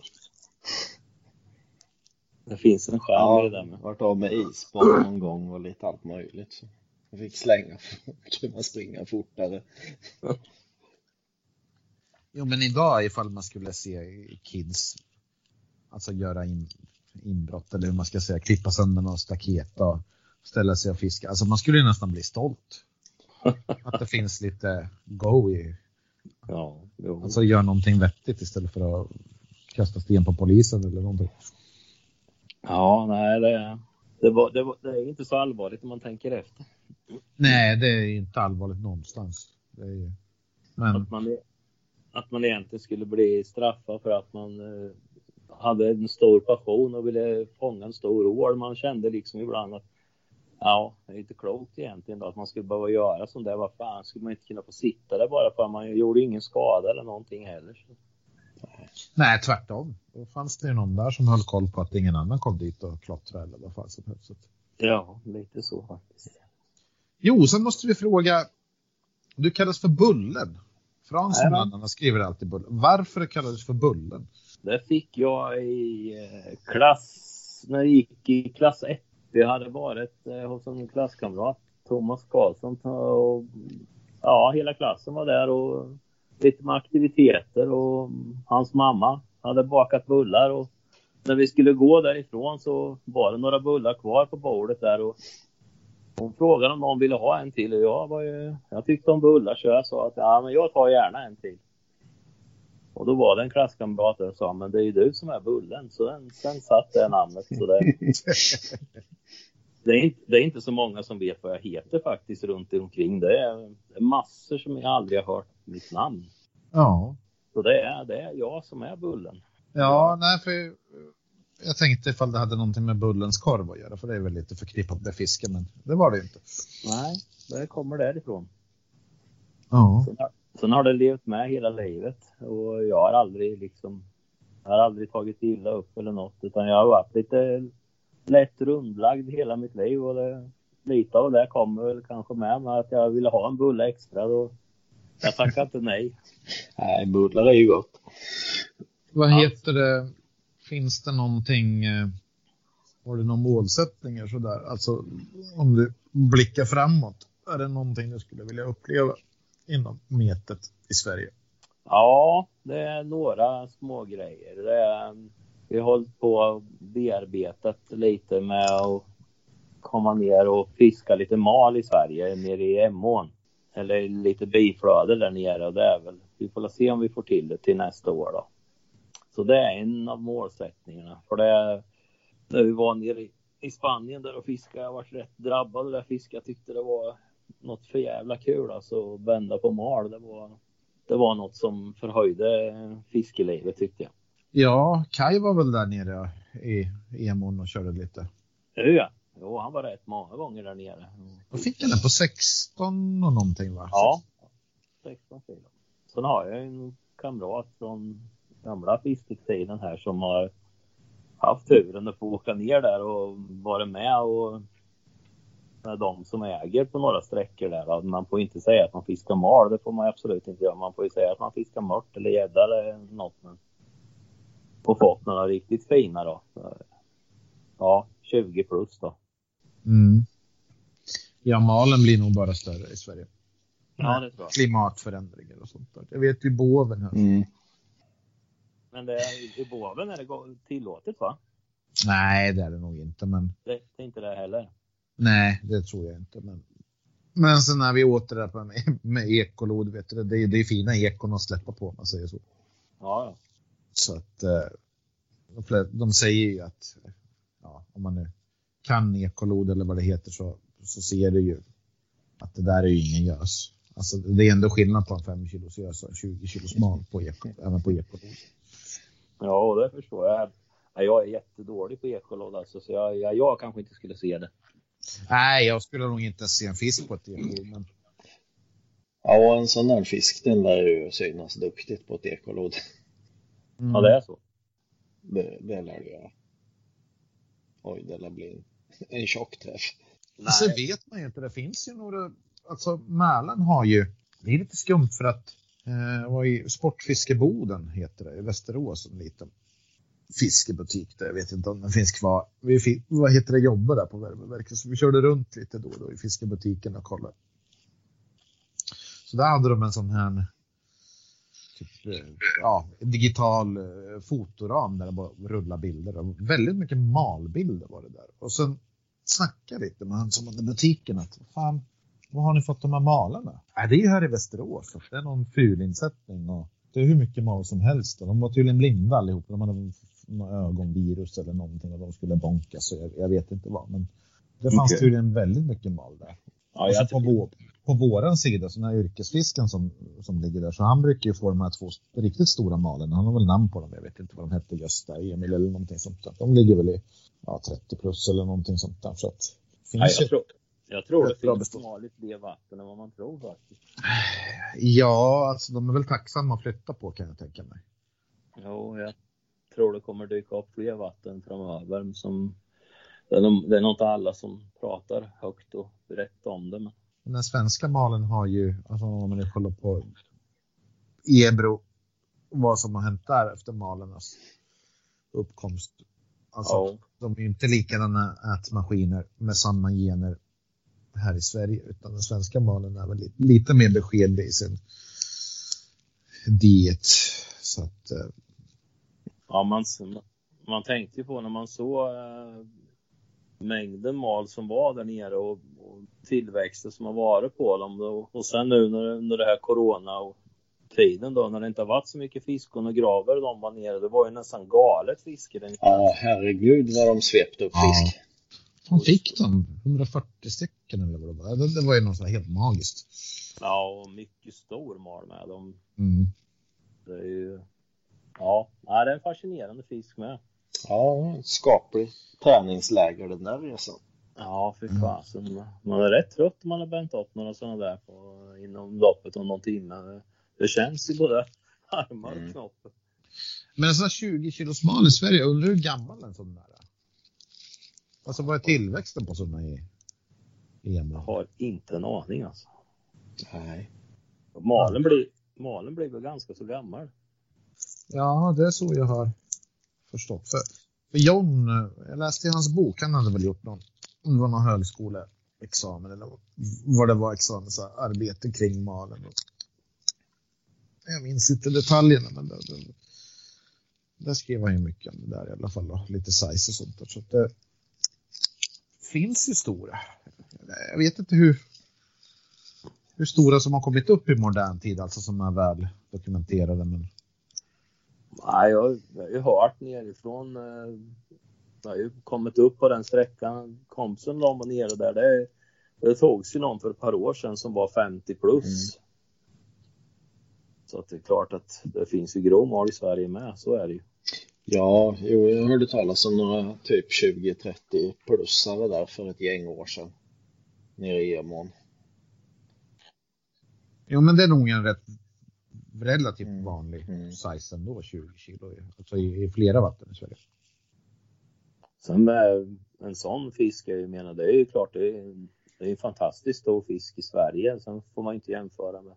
Det finns en charm Ja, i det där med. varit av med isbad någon gång och lite allt möjligt. Så jag fick slänga för att kunna springa fortare. Jo, men idag ifall man skulle se kids alltså göra in, inbrott eller hur man ska säga, klippa sönder någon staket och ställa sig och fiska. Alltså man skulle ju nästan bli stolt. Att det finns lite go i, Ja, jo. alltså gör någonting vettigt istället för att kasta sten på polisen eller någonting. Ja nej, det, det, var, det, var, det är inte så allvarligt om man tänker efter. Nej, det är inte allvarligt någonstans. Är. Men Att man, att man egentligen skulle bli straffad för att man eh, hade en stor passion och ville fånga en stor ål. Man kände liksom ibland att ja, det är inte klokt egentligen då att man skulle behöva göra som det. Vad fan, skulle man inte kunna få sitta där bara för att man gjorde ingen skada eller någonting heller. Så, Nej, tvärtom. Då fanns det ju någon där som höll koll på att ingen annan kom dit och klottrade eller vad fan som helst. Ja, lite så faktiskt. Jo, sen måste vi fråga. Du kallas för Bullen. Fransson Jajamän. Anna skriver alltid Bullen. Varför kallades du för Bullen? Det fick jag i eh, klass, när jag gick i klass 1. Jag hade varit eh, hos en klasskamrat, Thomas Karlsson. Och, ja, hela klassen var där och lite med aktiviteter och hans mamma hade bakat bullar och när vi skulle gå därifrån så var det några bullar kvar på bordet där och hon frågade om någon ville ha en till och jag var ju, jag tyckte om bullar så jag sa att ja men jag tar gärna en till. Och då var det en klasskamrat där och sa, men det är ju du som är Bullen. Så den, sen satt det namnet. Så det, det, är inte, det är inte så många som vet vad jag heter faktiskt runt omkring. Det är, det är massor som jag aldrig har hört mitt namn. Ja. Så det är, det är jag som är Bullen. Ja, nej, för jag tänkte ifall det hade någonting med Bullens korv att göra, för det är väl lite förknippat med fisken, men det var det inte. Nej, det kommer därifrån. Ja. Sen har, sen har det levt med hela livet och jag har aldrig liksom, jag har aldrig tagit illa upp eller något utan jag har varit lite lätt rundlagd hela mitt liv och det, lite av det kommer väl kanske med med att jag ville ha en bulle extra då. Jag tackade inte nej. Nej, bullar är ju gott. Vad Ja. heter det? Finns det någonting, eh, har du några målsättningar sådär? Alltså om du blickar framåt, är det någonting du skulle vilja uppleva inom metet i Sverige? Ja, det är några små grejer. Det är, vi har hållit på och bearbetat lite med att komma ner och fiska lite mal i Sverige, nere i Emån. Eller lite biflöde där nere och det är väl, vi får se om vi får till det till nästa år då. Så det är en av målsättningarna. För det, när vi var nere i, Spanien där och fiskade, jag varit rätt drabbad där fisket. Jag tyckte det var något för jävla kul alltså, att vända på mal. Det var, det var något som förhöjde fiskelivet tyckte jag. Ja, Kai var väl där nere i Emon och körde lite. Ja, jo, han var rätt många gånger där nere. Då fick han den på 16 och någonting va? Ja, 16 kilo. Sen har jag en kamrat från gamla fisketiden här som har haft turen att få åka ner där och varit med och med de som äger på några sträckor där. Man får inte säga att man fiskar mal, det får man absolut inte göra. Man får ju säga att man fiskar mört eller gädda eller något. Men... Och fått några riktigt fina då. Ja, 20 plus då. Mm. Ja, malen blir nog bara större i Sverige. Ja, det tror jag. Klimatförändringar och sånt där. Jag vet ju båven här. Mm. Men det är, i båven är det tillåtet va? Nej, det är det nog inte, men Det, det är inte det heller. nej, det tror jag inte. Men, men sen när vi åt det där på- med, med ekolod, vet du, det är det är fina ekon att släppa på om man säger så. Ja, ja. Så att eh, de säger ju att ja, om man nu kan ekolod eller vad det heter så, så ser du ju att det där är ju ingen gös. Alltså det är ändå skillnad på en 5 kilos gös och en 20 kilos mal på eko, även på ekolod. Ja, och det förstår jag. Ja, jag är jättedålig på ekolod alltså, så jag, jag, jag kanske inte skulle se det. Nej, jag skulle nog inte se en fisk på ett ekolod. Men Ja, och en sån där fisk den lär ju synas duktigt på ett ekolod. mm. Ja, det är så. Det, det lär det göra. Oj, det lär bli en, en tjock träff. Sen vet man ju inte, det finns ju några, alltså Mälaren har ju, det är lite skumt för att eh, var i Sportfiskeboden heter det, i Västerås, en liten fiskebutik där, jag vet inte om den finns kvar. Vi fick, vad heter det, jobbar där på Värmeverket, så vi körde runt lite då och då i fiskebutiken och kollade. Så där hade de en sån här typ, eh, ja, digital eh, fotoram där det bara rullar bilder. Och väldigt mycket malbilder var det där. Och sen snacka lite med han som hade butiken att fan, vad har ni fått de här malarna? Äh, det är ju här i Västerås. så Det är någon fulinsättning och det är hur mycket mal som helst. Och de var tydligen blinda allihop. De hade ögonvirus eller någonting och de skulle bonkas. Så jag, jag vet inte vad. Men det fanns Okej. tydligen väldigt mycket mal där. Ja, jag på, vår, på våran sida, så den här yrkesfisken som, som ligger där, så han brukar ju få de här två riktigt stora malen. Han har väl namn på dem, jag vet inte vad de hette, Gösta, Emil eller någonting sånt där. De ligger väl i ja, 30 plus eller någonting sånt där. Så att, ja, finns jag, ju, tror, jag tror det finns i fler vatten än vad man tror faktiskt. ja, alltså de är väl tacksamma att flytta på kan jag tänka mig. Jo, jag tror det kommer dyka upp fler vatten framöver som det är, nog, inte alla som pratar högt och rätt om det. Men... Den svenska malen har ju, alltså om man nu kollar på Ebro, vad som har hänt där efter malernas uppkomst. Alltså, Ja. de är ju inte likadana ätmaskiner med samma gener här i Sverige, utan den svenska malen är väl lite, lite mer beskedlig i sin diet. Så att, eh, Ja, man, man tänkte ju på när man såg eh, mängden mal som var där nere och, och tillväxten som har varit på dem. Och, och sen nu när, under det här corona och tiden då när det inte har varit så mycket fiskon och graver de var nere. Det var ju nästan galet fiske nere. Ja, herregud vad de svepte upp Ja. fisk. de fick de 140 stycken eller vad det var. Det, det var ju något helt magiskt. Ja, och mycket stor mal med dem. Mm. Det är ju... Ja, ja, det är en fascinerande fisk med. Ja, skaplig träningsläger den där resan. Ja, för fasen. Man är rätt trött om man har bränt upp några sådana där på, inom loppet av någon timme. Det känns i både armar och Mm. knoppen. Men en sån här 20 kilos mal i Sverige, undrar hur gammal en sån där är? Alltså vad är tillväxten på sådana i, i Jag har inte en aning alltså. Nej. Malen blir, Malen blir väl ganska så gammal. Ja, det är så jag har förstått. För, för John, jag läste i hans bok, han hade väl gjort någon, om det var någon högskoleexamen eller vad det var examensarbete kring malen. Jag minns inte detaljerna, men det, det, där skrev han ju mycket om det där i alla fall, då, lite size och sånt där. Så att det finns ju stora. Jag vet inte hur, hur stora som har kommit upp i modern tid, alltså som är väl dokumenterade. Men Nej, jag, har- jag har ju hört nerifrån. eh, Jag har ju kommit upp på den sträckan. Kompisen de var nere där. Det, det togs ju någon för ett par år sedan som var 50 plus. Så att det är klart att det finns ju grå mal i Sverige med. Så är det ju. Ja, jo, jag hörde talas om några typ 20-30 plussare där för ett gäng år sedan. Nere i Emån. Jo, men det är nog en rätt relativt Mm. vanlig Mm. size ändå, 20 kilo. Alltså i, i flera vatten i Sverige. Sen med en sån fisk, jag menar det är ju klart det är, det är en fantastiskt stor fisk i Sverige. Sen får man inte jämföra med,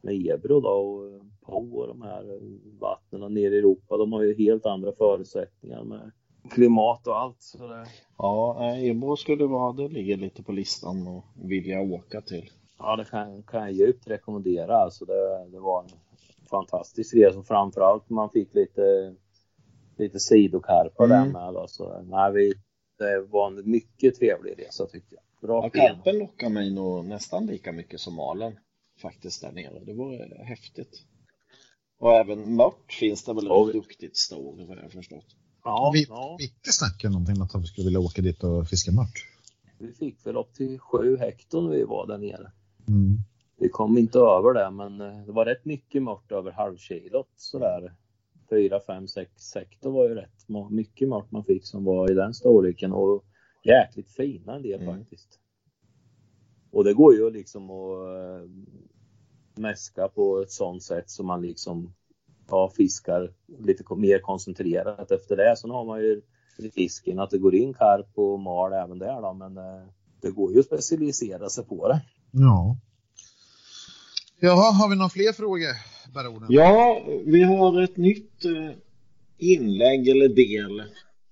med Ebro då och Po och de här vattnen nere i Europa. De har ju helt andra förutsättningar med klimat och allt. Så det, Ja, nej, Ebro skulle vara, det ligger lite på listan och vilja åka till. ja, det kan, kan jag djupt rekommendera. Alltså det, det var en fantastisk resa. Framförallt man fick lite, lite sidokarpar Mm. där med. Då. Så, nej, vi, det var en mycket trevlig resa tyckte jag. Bra Ja, karpen lockar mig nog nästan lika mycket som malen faktiskt där nere. Det vore häftigt. Och även mört finns det väl rätt vi- duktigt stor vad jag har förstått. Ja, vi, ja, Micke snackade någonting om att han skulle vilja åka dit och fiska mört. vi fick väl upp till sju hekton när vi var där nere. Mm. Vi kom inte över det, men eh, det var rätt mycket mört över halvkilot sådär. Fyra, fem, sex hekto var ju rätt mycket mört man fick som var i den storleken och jäkligt fina en del Mm. faktiskt. Och det går ju liksom att eh, mäska på ett sånt sätt som man liksom ja, fiskar lite mer koncentrerat efter det. Sen har man ju fisken att det går in karp och mal även där då, men eh, det går ju att specialisera sig på det. Ja. Jaha, har vi några fler frågor, baronen? Ja, vi har ett nytt eh, inlägg eller del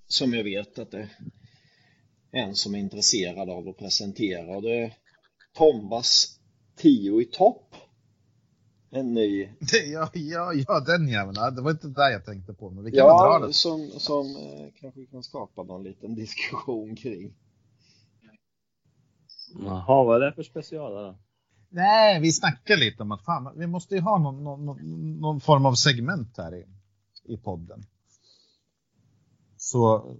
som jag vet att det är en som är intresserad av att presentera. Det är Tombas 10 i topp. En ny, Det, ja, ja, ja, den jäveln. Ja, Det var inte där jag tänkte på, men vi kan väl dra ja, den. som, som eh, kanske kan skapa någon liten diskussion kring. Jaha, vad är det för specialare? Nej, vi snackar lite om att fan, vi måste ju ha någon, någon, någon, form av segment här i, i podden. Så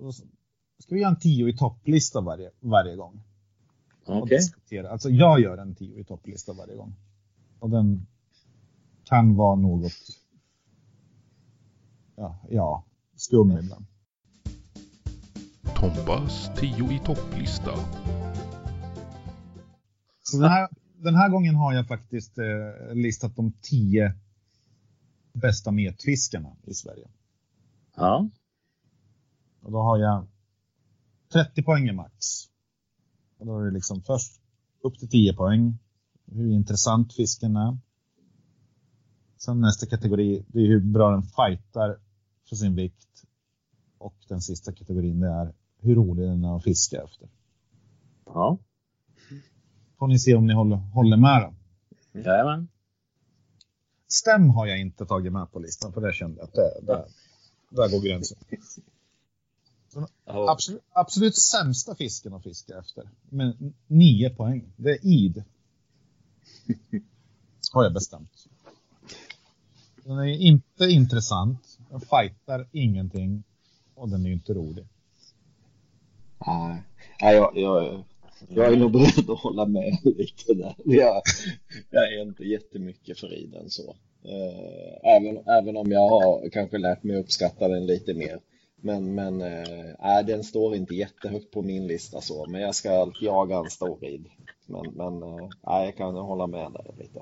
ska vi göra en tio i topplista varje, varje gång. Okej. Diskutera. Alltså jag gör en tio i topplista varje gång. Och den kan vara något ja, ja skum ibland. Tombas 10 i topplista. Så den här, den här gången har jag faktiskt eh, listat de tio bästa metfiskarna i Sverige. Ja. Och då har jag 30 poäng max. Och då är det liksom först upp till 10 poäng. Hur intressant fisken är. Sen nästa kategori, det är hur bra den fightar för sin vikt. Och den sista kategorin det är hur rolig den är att fiska efter. Ja. Får ni se om ni håller, håller med då. Jajamän. Stäm har jag inte tagit med på listan för det kände jag att det, där, där går gränsen. Ja. Absolut, absolut sämsta fisken att fiska efter. Med nio poäng. Det är id. Har jag bestämt. Den är inte intressant. Den fightar ingenting. Och den är inte rolig. Nej, Nej, jag, jag, jag är nog beredd att hålla med lite där. Jag, jag är inte jättemycket för iden så. Eh, Även, även om jag har kanske lärt mig uppskatta den lite mer. Men, men nej, den står inte jättehögt på min lista så. Men jag ska jaga en stor rid. Men, men nej, jag kan hålla med där lite.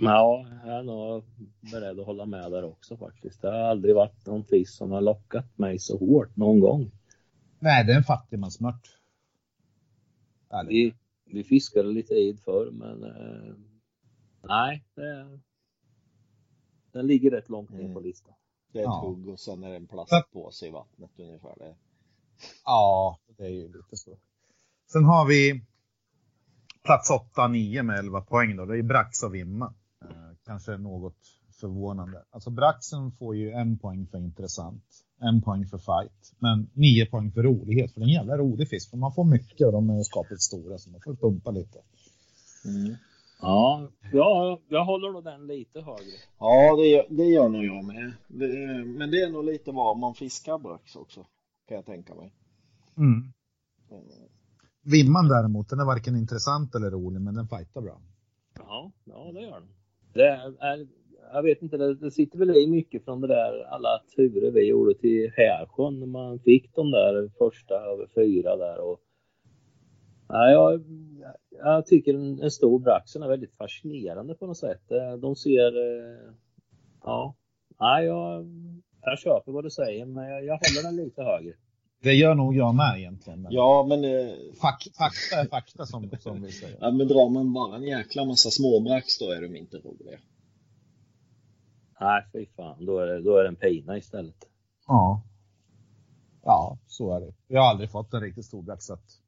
Ja, jag är nog beredd att hålla med där också faktiskt. Det har aldrig varit någon fisk som har lockat mig så hårt någon gång. Nej, det är en fattigmansmört. Vi, vi fiskade lite id förr, men eh, nej, det, den ligger rätt långt ner på Mm. listan. Det är ett Ja. hugg och sen är det en plastpåse i vattnet ungefär. Det. Ja, det är ju lite så. Sen har vi plats 8-9 med 11 poäng då. Det är Brax och Vimma. Eh, kanske något förvånande. Alltså Braxen får ju en poäng för intressant, en poäng för fight, men nio poäng för rolighet. För det är en jävla rolig fisk. För man får mycket och de är skapligt stora så man får pumpa lite. Mm. Ja, ja, jag håller nog den lite högre. Ja, det gör, det gör nog jag med. Det, men det är nog lite var man fiskar brax också, kan jag tänka mig. Mm. Mm. Vimman däremot, den är varken intressant eller rolig, men den fightar bra. Ja, ja det gör den. Det är, jag vet inte, det, det sitter väl i mycket från det där alla turer vi gjorde till Härsjön när man fick de där första över fyra där och Ja, jag, jag tycker en, en stor braxen är väldigt fascinerande på något sätt. Eh, De ser, eh, ja, nej, jag, jag köper vad du säger men jag, jag håller den lite högre. Det gör nog jag med egentligen. Men Ja, men, eh, fak, fakta är fakta som, som vi säger. ja, men drar man bara en jäkla massa småbrax då är de inte roliga. Nej, fy fan, då är det, då är det en pina istället. Ja. Ja, så är det. Jag har aldrig fått en riktigt stor brax så att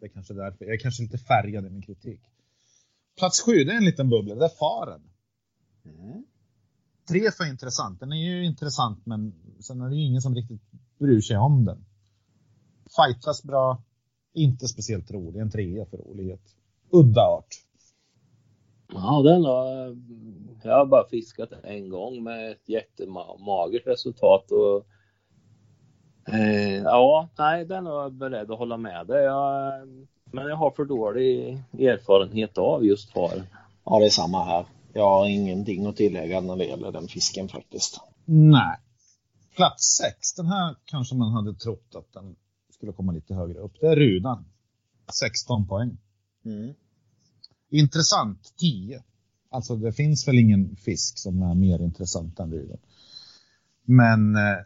det är kanske därför. Jag är kanske lite färgad i min kritik. Plats sju, det är en liten bubbla. Det är faren. Mm. Tre för intressant. Den är ju intressant men sen är det ju ingen som riktigt bryr sig om den. Fightas bra. Inte speciellt rolig. En trea för rolighet. Udda art. Ja, den har, jag har bara fiskat en gång med ett jättemagert resultat och eh, ja, nej, den är jag beredd att hålla med dig. Jag, men jag har för dålig erfarenhet av just faren. Ja, det är samma här. Jag har ingenting att tillägga när det gäller den fisken faktiskt. Nej. Plats sex. Den här kanske man hade trott att den skulle komma lite högre upp. Det är Rudan. 16 poäng. Mm. Intressant 10. Alltså det finns väl ingen fisk som är mer intressant än Rudan. Men eh,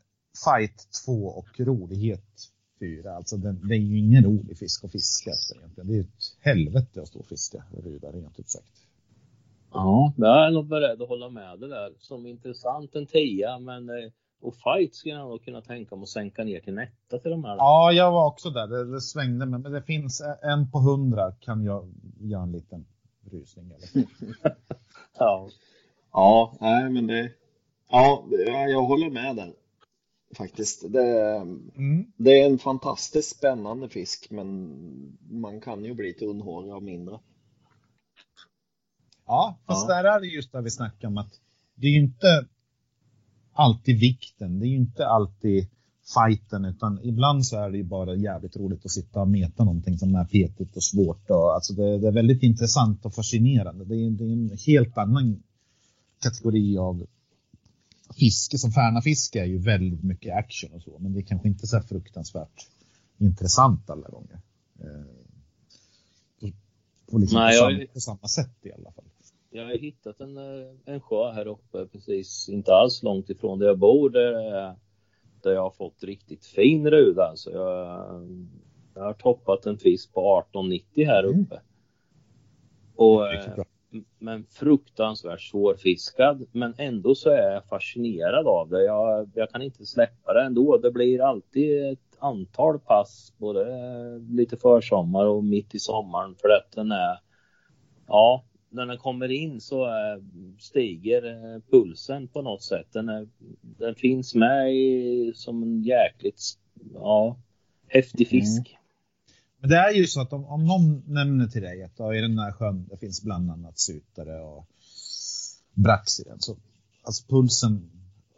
fight 2 och rolighet 4. Alltså det, det är ju ingen rolig fisk att fiska efter egentligen. Det är ett helvete att stå och fiska Rudan rent ut sagt. Ja, jag är nog beredd att hålla med det där. Som intressant en 10 men eh, och fight skulle jag nog kunna tänka mig att sänka ner till netta till de här. Ja, jag var också där. Det, det svängde men det finns en på hundra kan jag göra en liten rusning. Eller? Ja. Ja, nej men det... Ja, det- ja, jag håller med där. Faktiskt. Det, Mm. det är en fantastiskt spännande fisk, men man kan ju bli tunnhårig av mindre. Ja, fast Ja. där är det just det vi snackar om att det är ju inte alltid vikten, det är ju inte alltid fighten utan ibland så är det ju bara jävligt roligt att sitta och meta någonting som är petigt och svårt. Och, alltså det, det är väldigt intressant och fascinerande. Det är, det är en helt annan kategori av fiske. Som Färnafiske är ju väldigt mycket action och så men det är kanske inte så fruktansvärt intressant alla gånger. Eh, på, liksom Nej, på, jag- samma, på samma sätt i alla fall. Jag har hittat en, eh, en sjö här uppe precis inte alls långt ifrån där jag bor där, där jag har fått riktigt fin ruda. Alltså jag, jag har toppat en fisk på 18,90 här Mm. uppe. Och, Riktigt eh, men fruktansvärt svårfiskad. Men ändå så är jag fascinerad av det. Jag, jag kan inte släppa det ändå. Det blir alltid ett antal pass, både lite försommar och mitt i sommaren för att den är, ja, när den kommer in så eh, stiger eh, pulsen på något sätt. Den, är, den finns med i, som en jäkligt, ja, häftig fisk. Men det är ju så att om, om någon nämner till dig att ja, i den här sjön det finns bland annat sutare och brax i den. Så, alltså pulsen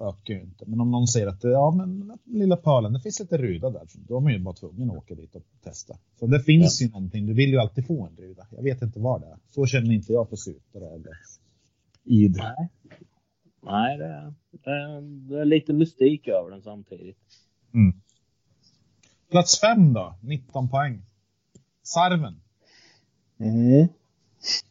ökar ju inte. Men om någon säger att ja, men lilla pölen, det finns lite ruda där. Så då är man ju bara tvungen att åka dit och testa. Så det finns ju någonting. Du vill ju alltid få en ruda. Jag vet inte vad det är. Så känner inte jag för sutare eller idre. Nej. Nej, det är, det, är, det är lite mystik över den samtidigt. Mm. Plats fem då, 19 poäng. Sarven. Mm.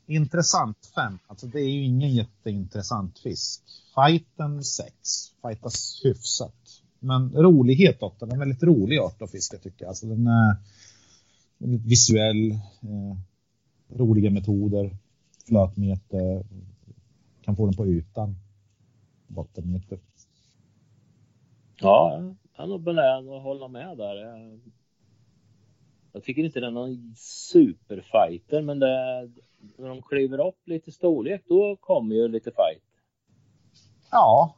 Intressant 5. Alltså det är ju ingen jätteintressant fisk. Fighten 6. Fightas hyfsat. Men rolighet 8. Den är en väldigt rolig art att fiska tycker jag. Alltså den är väldigt visuell. Eh, roliga metoder. Flötmeter. Kan få den på ytan. Bottenmeter. Ja, jag är nog benägen att hålla med där. Jag, tycker inte det är någon superfighter, men det, när de kliver upp lite storlek, då kommer ju lite fight. Ja,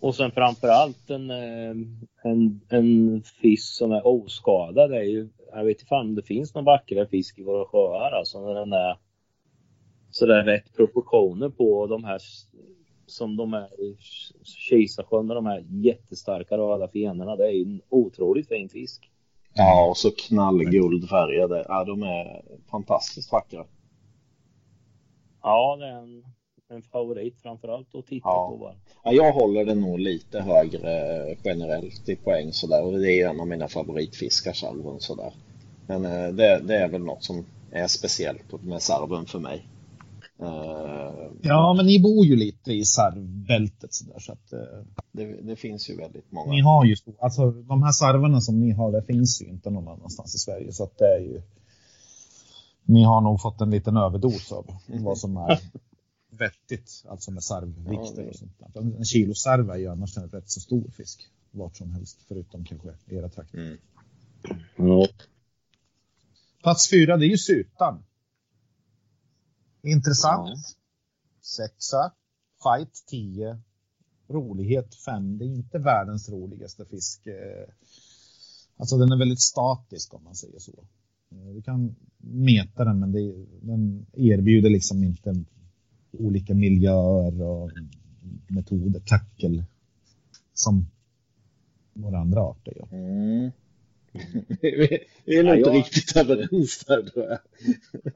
Och sen framför allt en, eh, en, en fisk som är oskadad. Det är ju, jag vet inte fan om det finns någon vackrare fisk i våra sjöar alltså när den är sådär rätt proportioner på de här som de är i Kisarsjön med de här jättestarka röda fenorna. Det är ju en otroligt fin fisk. Ja, och så knallguldfärgade. Ja, de är fantastiskt vackra. Ja, det är en, en favorit framförallt att titta Ja. på bara. Ja, jag håller den nog lite högre generellt i poäng sådär och det är en av mina favoritfiskar, salven sådär. Men eh, det, det är väl något som är speciellt med sarven för mig. Eh, ja men ni bor ju lite i sarvbältet sådär så att eh, det, det finns ju väldigt Ni många. har ju, stor- alltså de här sarvarna som ni har, det finns ju inte någon annanstans i Sverige. Så att det är ju, ni har nog fått en liten överdos av vad som är vettigt, alltså med sarvvikter Ja, och sånt där. En en kilo sarv är ju annars en rätt så stor fisk, vart som helst, förutom kanske era trakter. Mm. Ja. Plats fyra, det är ju sutan. Intressant. Ja. Sexa. Fight 10. Rolighet 5. Det är inte världens roligaste fisk. eh. Alltså den är väldigt statisk om man säger så. Eh, Du kan meta den men det, den erbjuder liksom inte olika miljöer och metoder, tackle som några andra arter gör. Mm. vi, är nog Ja, inte jag- riktigt överens där tror jag.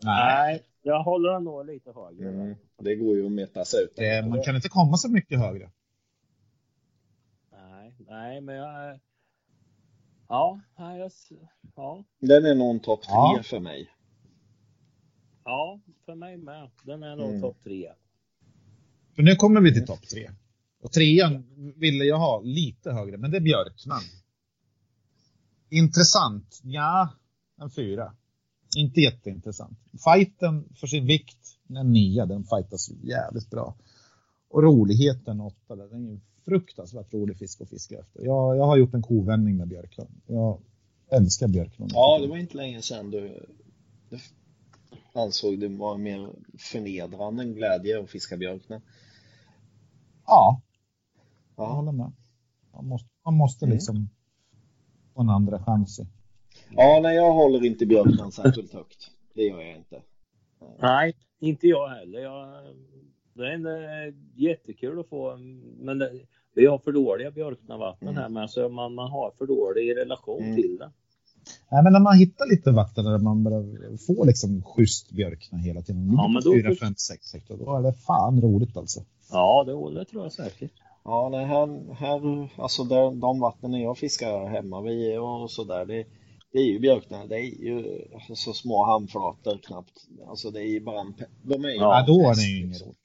Nej, jag håller den nog lite högre. Mm. Det går ju att meta sig ut. Eh, Man kan inte komma så mycket högre. Nej, nej, men jag... Ja, nej, jag... Ja, Den är nog en topp tre Ja. för mig. ja, för mig med. Den är nog Mm. topp tre. För nu kommer vi till topp tre. Och trean ville jag ha lite högre, men det är Björkman. Intressant? Ja, en fyra. Inte jätteintressant. Fighten för sin vikt, en nia, den fightas jävligt bra. Och roligheten åtta, den är en fruktansvärt rolig fisk att fiska efter. Jag, jag har gjort en kovändning med Björklund. Jag älskar Björklund. Ja, det var inte länge sedan du, du ansåg det var mer förnedrande än glädje att fiska björkna. Ja, jag Ja. håller med. Man måste, man måste Mm. liksom få en andra chans. Ja, nej, jag håller inte björknan särskilt högt. Det gör jag inte. Nej, inte jag heller. Jag, det är en, eh, jättekul att få, men det, vi har för dåliga björknavatten Mm. här med, så man, man har för dålig relation Mm. till det. Nej, men när man hittar lite vatten där man börjar få liksom schysst björkna hela tiden. Ja, men då- 4, 5, 6 hektar. Då är det fan roligt alltså. Ja, det, det tror jag säkert. Ja, nej, här, här alltså där, de vattnen jag fiskar hemma vid och sådär, det, det är ju björknar, det är ju så små handflator knappt. Alltså det är ju bara en, de är ju Ja, Ja, då är det ju inget liksom. roligt.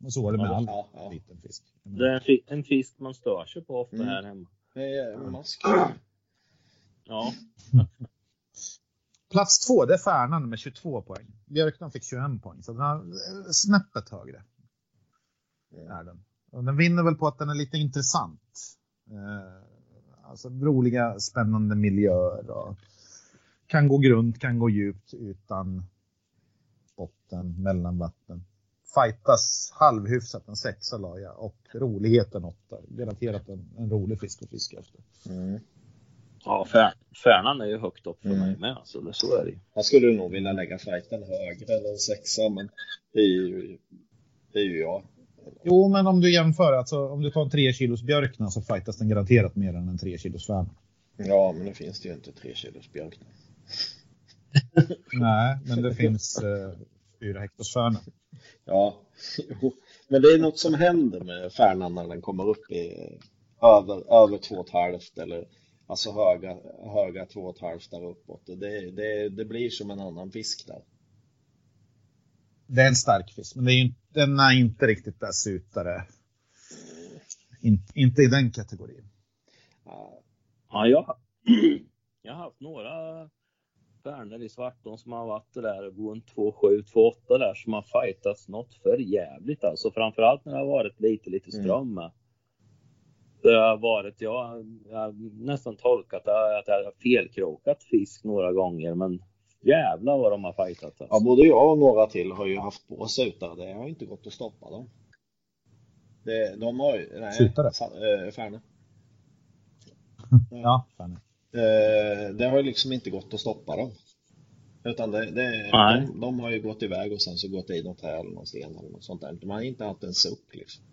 Men så är det med Ja, all ja, ja. liten fisk. Det är en, fi- en fisk man stör sig på ofta Mm. här hemma. Det är mask. Ja, Plats två, det är Färnan med 22 poäng. Björkman fick 21 poäng, så den har eh, snäppet högre. Är den. Och den vinner väl på att den är lite intressant. Eh, alltså roliga, spännande miljöer och kan gå grunt, kan gå djupt utan botten, mellan vatten. Fightas halvhyfsat, en sexa la jag och roligheten åtta. Garanterat en, en rolig fisk att fiska efter. Mm. ja fär, Färnan är ju högt upp för Mm. mig med. Så det, så är det. Jag skulle nog vilja lägga fighten högre än en sexa, men det är ju, det är ju jag. Jo, men om du jämför, alltså om du tar en 3 kilos björkna så fightas den garanterat mer än en 3 kilos färna. Ja, men nu finns det ju inte tre kilos björk. Nej, men det finns eh, 4 hektars färna. Ja, jo. men det är något som händer med färnan när den kommer upp i över, över två och ett halvt eller alltså höga, höga två och ett halvt där uppåt. Det, det, det blir som en annan fisk där. Det är en stark fisk, men det är ju, inte- den är inte riktigt där sutare. In, inte i den kategorin. Ja, Ja, jag, jag har haft några färnor i Svartån som har varit där runt 2,7, 2,8 där som har fightats något för jävligt alltså. Framförallt när det har varit lite, lite ström med. Det har varit, jag, jag har nästan tolkat att jag har felkrokat fisk några gånger men jävlar vad de har fightat Ja, alltså. både jag och några till har ju haft på sutar. Det har inte gått att stoppa dem. Det, de har ju... Nej, Sutare? sa- äh, Färne. Ja, färna. Eh, det har ju liksom inte gått att stoppa dem. Utan det, det, de, de har ju gått iväg och sen så gått i något träd eller någon sten eller något sånt där. De har inte haft en suck liksom.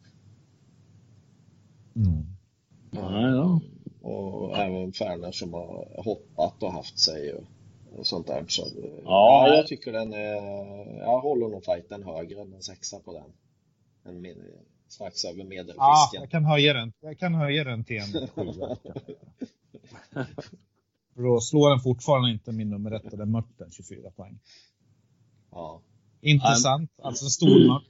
Mm. Ja, ja. Och även färnor som har hoppat och haft sig och sånt där. Så, eh, Ja. ja, jag tycker den är... Jag håller nog fighten högre än en sexa på den. En med, strax över Ja, medelfisken. jag kan höja den. Jag kan höja den till en sjua. För då slår den fortfarande inte min nummer ett och är mörten 24 poäng. Ja. Intressant, alltså en stor mört.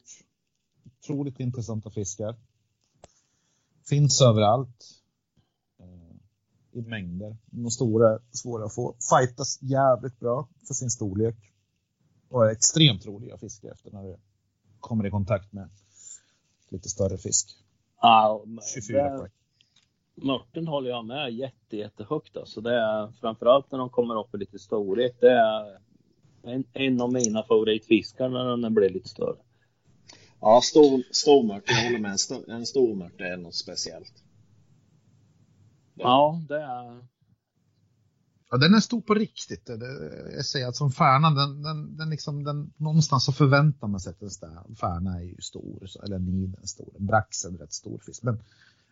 Otroligt intressanta fiskar. Finns överallt. I mängder. De stora är svåra att få. Fightas jävligt bra för sin storlek. Och är extremt roliga att fiska efter när du kommer i kontakt med lite större fisk. Ja, 24 det-. Mörten håller jag med jätte, jättehögt alltså. Det är framförallt när de kommer upp i lite storlek. Det är en, en av mina favoritfiskar när den blir lite större. Ja, stor, stormört, jag håller med. En, stor, en stormört är något speciellt. Ja, det är... Ja, den är stor på riktigt. Jag säger att som färnan, den, den, den liksom, den, någonstans så förväntar man sig att en stä- färna är ju stor, så- eller en nid är stor, en brax är en rätt stor fisk. Men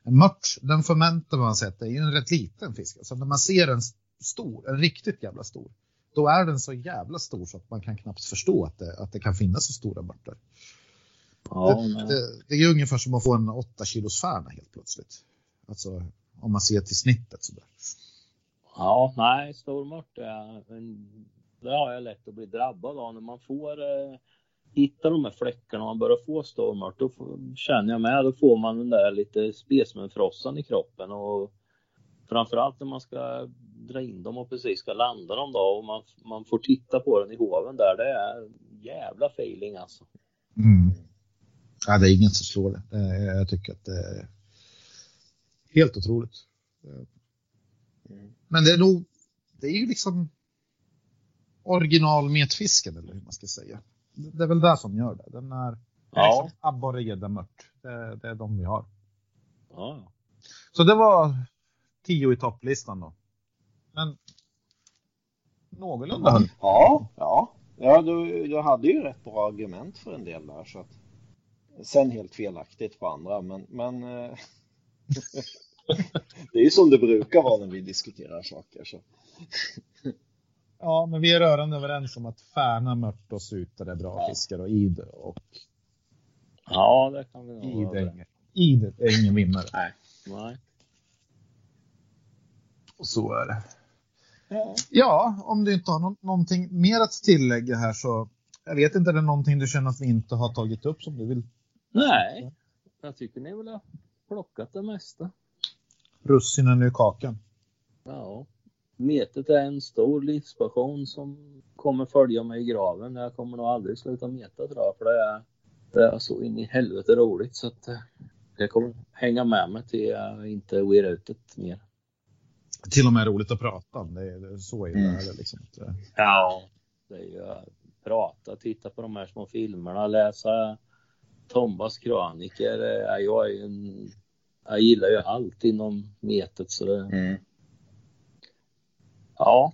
en mört, den förväntar man sig att det är ju en rätt liten fisk. Alltså när man ser en stor, en riktigt jävla stor, då är den så jävla stor så att man kan knappt förstå att det, att det kan finnas så stora mörter. Ja, det, det, det är ju ungefär som att få en 8 kilos färna helt plötsligt. Alltså om man ser till snittet sådär. ja nej, stormört det har jag lätt att bli drabbad av när man får eh, hitta de här fläckarna och man börjar få stormört. Då får, känner jag med, då får man den där lite spesmenfrossan i kroppen och framförallt när man ska dra in dem och precis ska landa dem då och man, man får titta på den i hoven där. Det är jävla feeling alltså. Mm. Ja, det är ingen som slår det. Jag tycker att det är helt otroligt. Men det är nog, det är ju liksom originalmetfisken eller hur man ska säga. Det är väl det som gör det. Den är Ja. liksom abborre, gädda, mört. Det, det är de vi har. Ja, Så det var tio i topplistan då. Men någorlunda höll. Ja, ja. Ja, du, du hade ju rätt bra argument för en del där. Så att, sen helt felaktigt på andra, men, men eh, det är ju som det brukar vara när vi diskuterar saker. Så. Ja, men vi är rörande överens om att Färna, Mört och Sutare är bra fiskar och Id och ja det kan vi nog Id vara är överens. ingen, Id är ingen vinnare. Nej. Nej. Och så är det. Ja. Ja, om du inte har nå- någonting mer att tillägga här så. Jag vet inte, är det någonting du känner att vi inte har tagit upp som du vill Nej, jag tycker ni väl har plockat det mesta. Russinen ur kakan. Ja. Metet är en stor livspassion som kommer följa mig i graven. Jag kommer nog aldrig sluta meta tror jag, för det är, det är så in i helvete roligt så att eh, det kommer hänga med mig till jag inte wear ut det mer. Till och med roligt att prata om. Det är, så är det. Mm. Eller liksom, Ja, det är ju att prata, titta på de här små filmerna, läsa Tombas kröniker. Ja, Jag, är ju en, jag gillar ju allt inom metet så det, Mm. ja,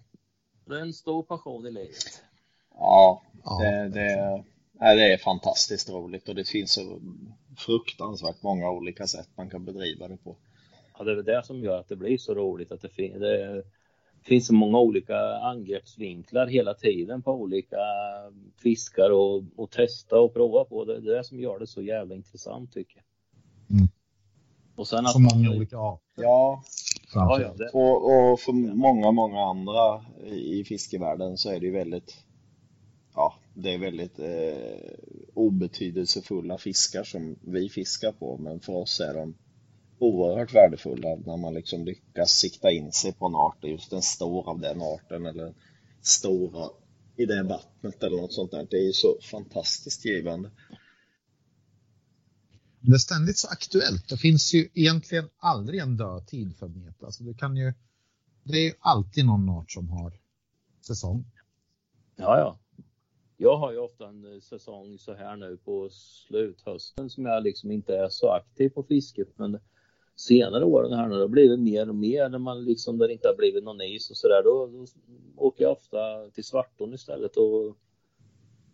det är en stor passion i livet. Ja, det, det, det är fantastiskt roligt och det finns så fruktansvärt många olika sätt man kan bedriva det på. Ja, det är väl det som gör att det blir så roligt att det, fin- det finns så många olika angreppsvinklar hela tiden på olika fiskar och, och testa och prova på. Det är det som gör det så jävla intressant tycker jag. Och sen att Så många man- olika arter. Ja, Ja, ja, det, och, och för många, många andra i fiskevärlden så är det ju väldigt Ja, det är väldigt eh, obetydelsefulla fiskar som vi fiskar på men för oss är de oerhört värdefulla när man liksom lyckas sikta in sig på en art, just en stor av den arten eller en stora i det vattnet eller något sånt där. Det är ju så fantastiskt givande. Det är ständigt så aktuellt. Det finns ju egentligen aldrig en dödtid för meta. Alltså det, kan ju, det är ju alltid någon art som har säsong. ja, ja. Jag har ju ofta en eh, säsong så här nu på sluthösten som jag liksom inte är så aktiv på fisket men senare åren här nu det har blivit mer och mer när man liksom där det inte har blivit någon is och sådär då, då åker jag ofta till Svartån istället och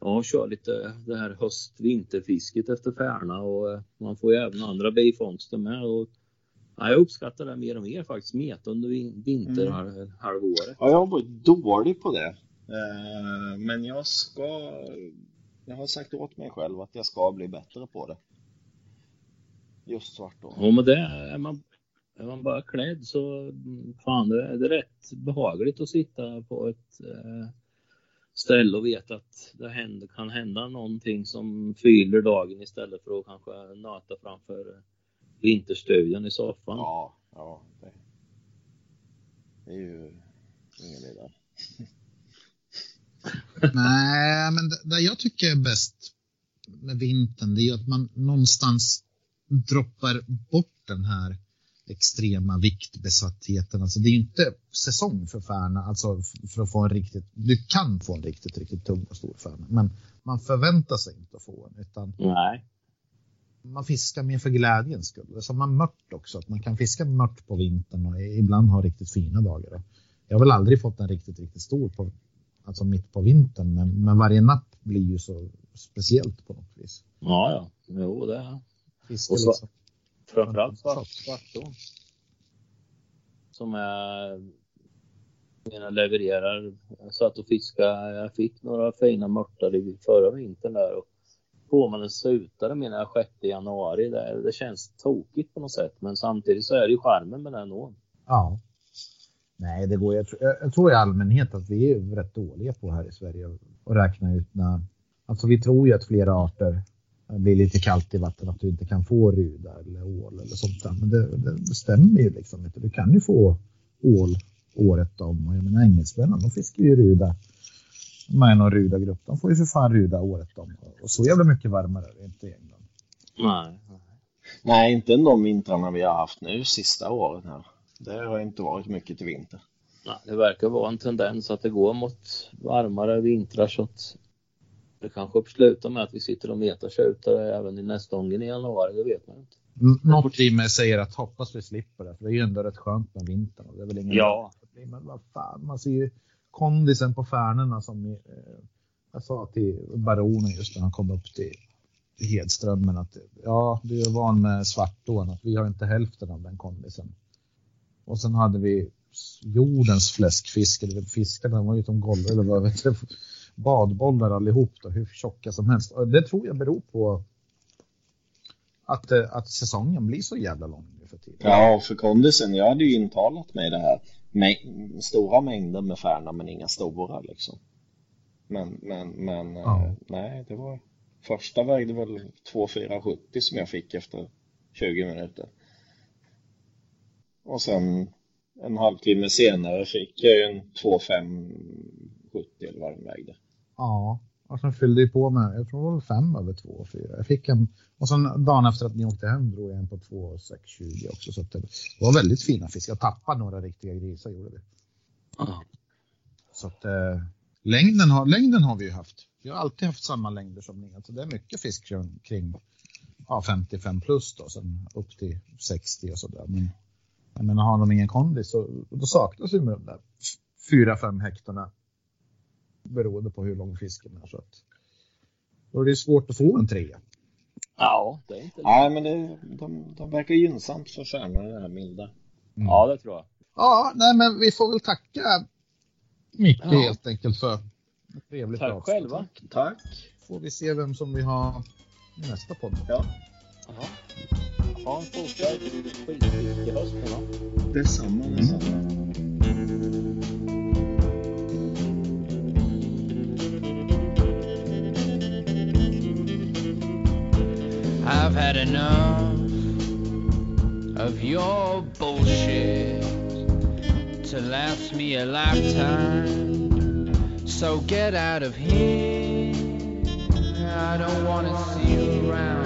ja, kör lite det här höst-vinterfisket efter färna och eh, man får ju även andra bifångster med och ja, jag uppskattar det mer och mer faktiskt, meta under vin- vinterhalvåret. Ja, jag har varit dålig på det. Eh, Men jag ska, jag har sagt åt mig själv att jag ska bli bättre på det. Just svartån. Ja, men det är man, är man bara klädd så mm, fan det är rätt behagligt att sitta på ett eh, ställe och veta att det händer, kan hända någonting som fyller dagen istället för att kanske nöta framför vinterstudion i soffan. Ja, ja. Det, det är ju ingen vidare. Nej, men det, det jag tycker är bäst med vintern det är ju att man någonstans droppar bort den här extrema viktbesattheten. Alltså det är inte säsong för färna, alltså för att få en riktigt, du kan få en riktigt, riktigt tung och stor färna, men man förväntar sig inte att få en, utan Nej. man fiskar mer för glädjens skull. Som man mört också, att man kan fiska mört på vintern och ibland ha riktigt fina dagar. Jag har väl aldrig fått en riktigt, riktigt stor på, alltså mitt på vintern, men, men varje napp blir ju så speciellt på något vis. Ja, ja. Jo, det är Fiska Och så- liksom. Framförallt svart, svartån. Som är menar, levererar. Jag satt och fiskade. Jag fick några fina mörtar i förra vintern där. Och får man en sutare menar jag 6 januari. Det, det känns tokigt på något sätt. Men samtidigt så är det ju charmen med den ån. Ja. Nej, det går. Jag, tror- jag, jag tror i allmänhet att vi är rätt dåliga på här i Sverige att räkna ut när, alltså vi tror ju att flera arter blir lite kallt i vatten, att du inte kan få ruda eller ål eller sånt där. Men det, det, det stämmer ju liksom inte. Du kan ju få ål året om. Och jag menar engelsmännen, de fiskar ju ruda. Är någon rudagrupp. De får ju för fan ruda året om. Och så jävla mycket varmare är det inte i England. Nej. Nej, inte de vintrarna vi har haft nu sista året här. Det har inte varit mycket till vinter. Nej, det verkar vara en tendens att det går mot varmare vintrar så att det kanske slutar med att vi sitter och metar tjutare även i nästången i januari, det vet man inte. Något i mig säger att hoppas vi slipper det, för det är ju ändå rätt skönt med vintern. Och det är väl ingen Ja. Men vad fan, man ser ju kondisen på färnorna som eh, jag sa till baronen just när han kom upp till, Hedströmmen att ja, du är van med svartån, att vi har inte hälften av den kondisen. Och sen hade vi jordens fläskfiske, det var fiskarna var ju som golv, eller vad vet jag, badbollar allihop då, hur tjocka som helst. Och det tror jag beror på att, eh, att säsongen blir så jävla lång nu för tiden. Ja, för kondisen, jag hade ju intalat mig det här. Mäng- stora mängder med färna men inga stora liksom. Men, men, men Ja. eh, nej, det var Första vägde väl 2,470 som jag fick efter 20 minuter. Och sen en halvtimme senare fick jag ju en 2,570 eller vad den vägde. Ja, och sen fyllde jag på med, jag tror det var fem över två och fyra. Jag fick en, och sen dagen efter att ni åkte hem drog jag en på 2,620 också. Så det var väldigt fina fiskar. Jag tappade några riktiga grisar, gjorde det. Ja. Så att eh, längden, har, längden har vi ju haft. Vi har alltid haft samma längder som ni. Alltså det är mycket fisk kring, kring ja, 55 plus då, sen upp till 60 och sådär. Men jag menar, har de ingen kondis så då saknas ju de där 4-5 hektarna beroende på hur lång fisken är. Så att, då är det svårt att få en trea. ja, det är inte. Nej, men det, de, de verkar gynnsamt för stjärnorna det här milda. Mm. Ja, det tror jag. Ja, nej men vi får väl tacka Micke Ja. helt enkelt för ett trevligt Tack avsnitt. själva. Tack. Får vi se vem som vi har i nästa podd. Ja, Ja. Ha en fortsatt skitfiskig höst detsamma. detsamma. I've had enough of your bullshit to last me a lifetime. So get out of here. I don't wanna see you around.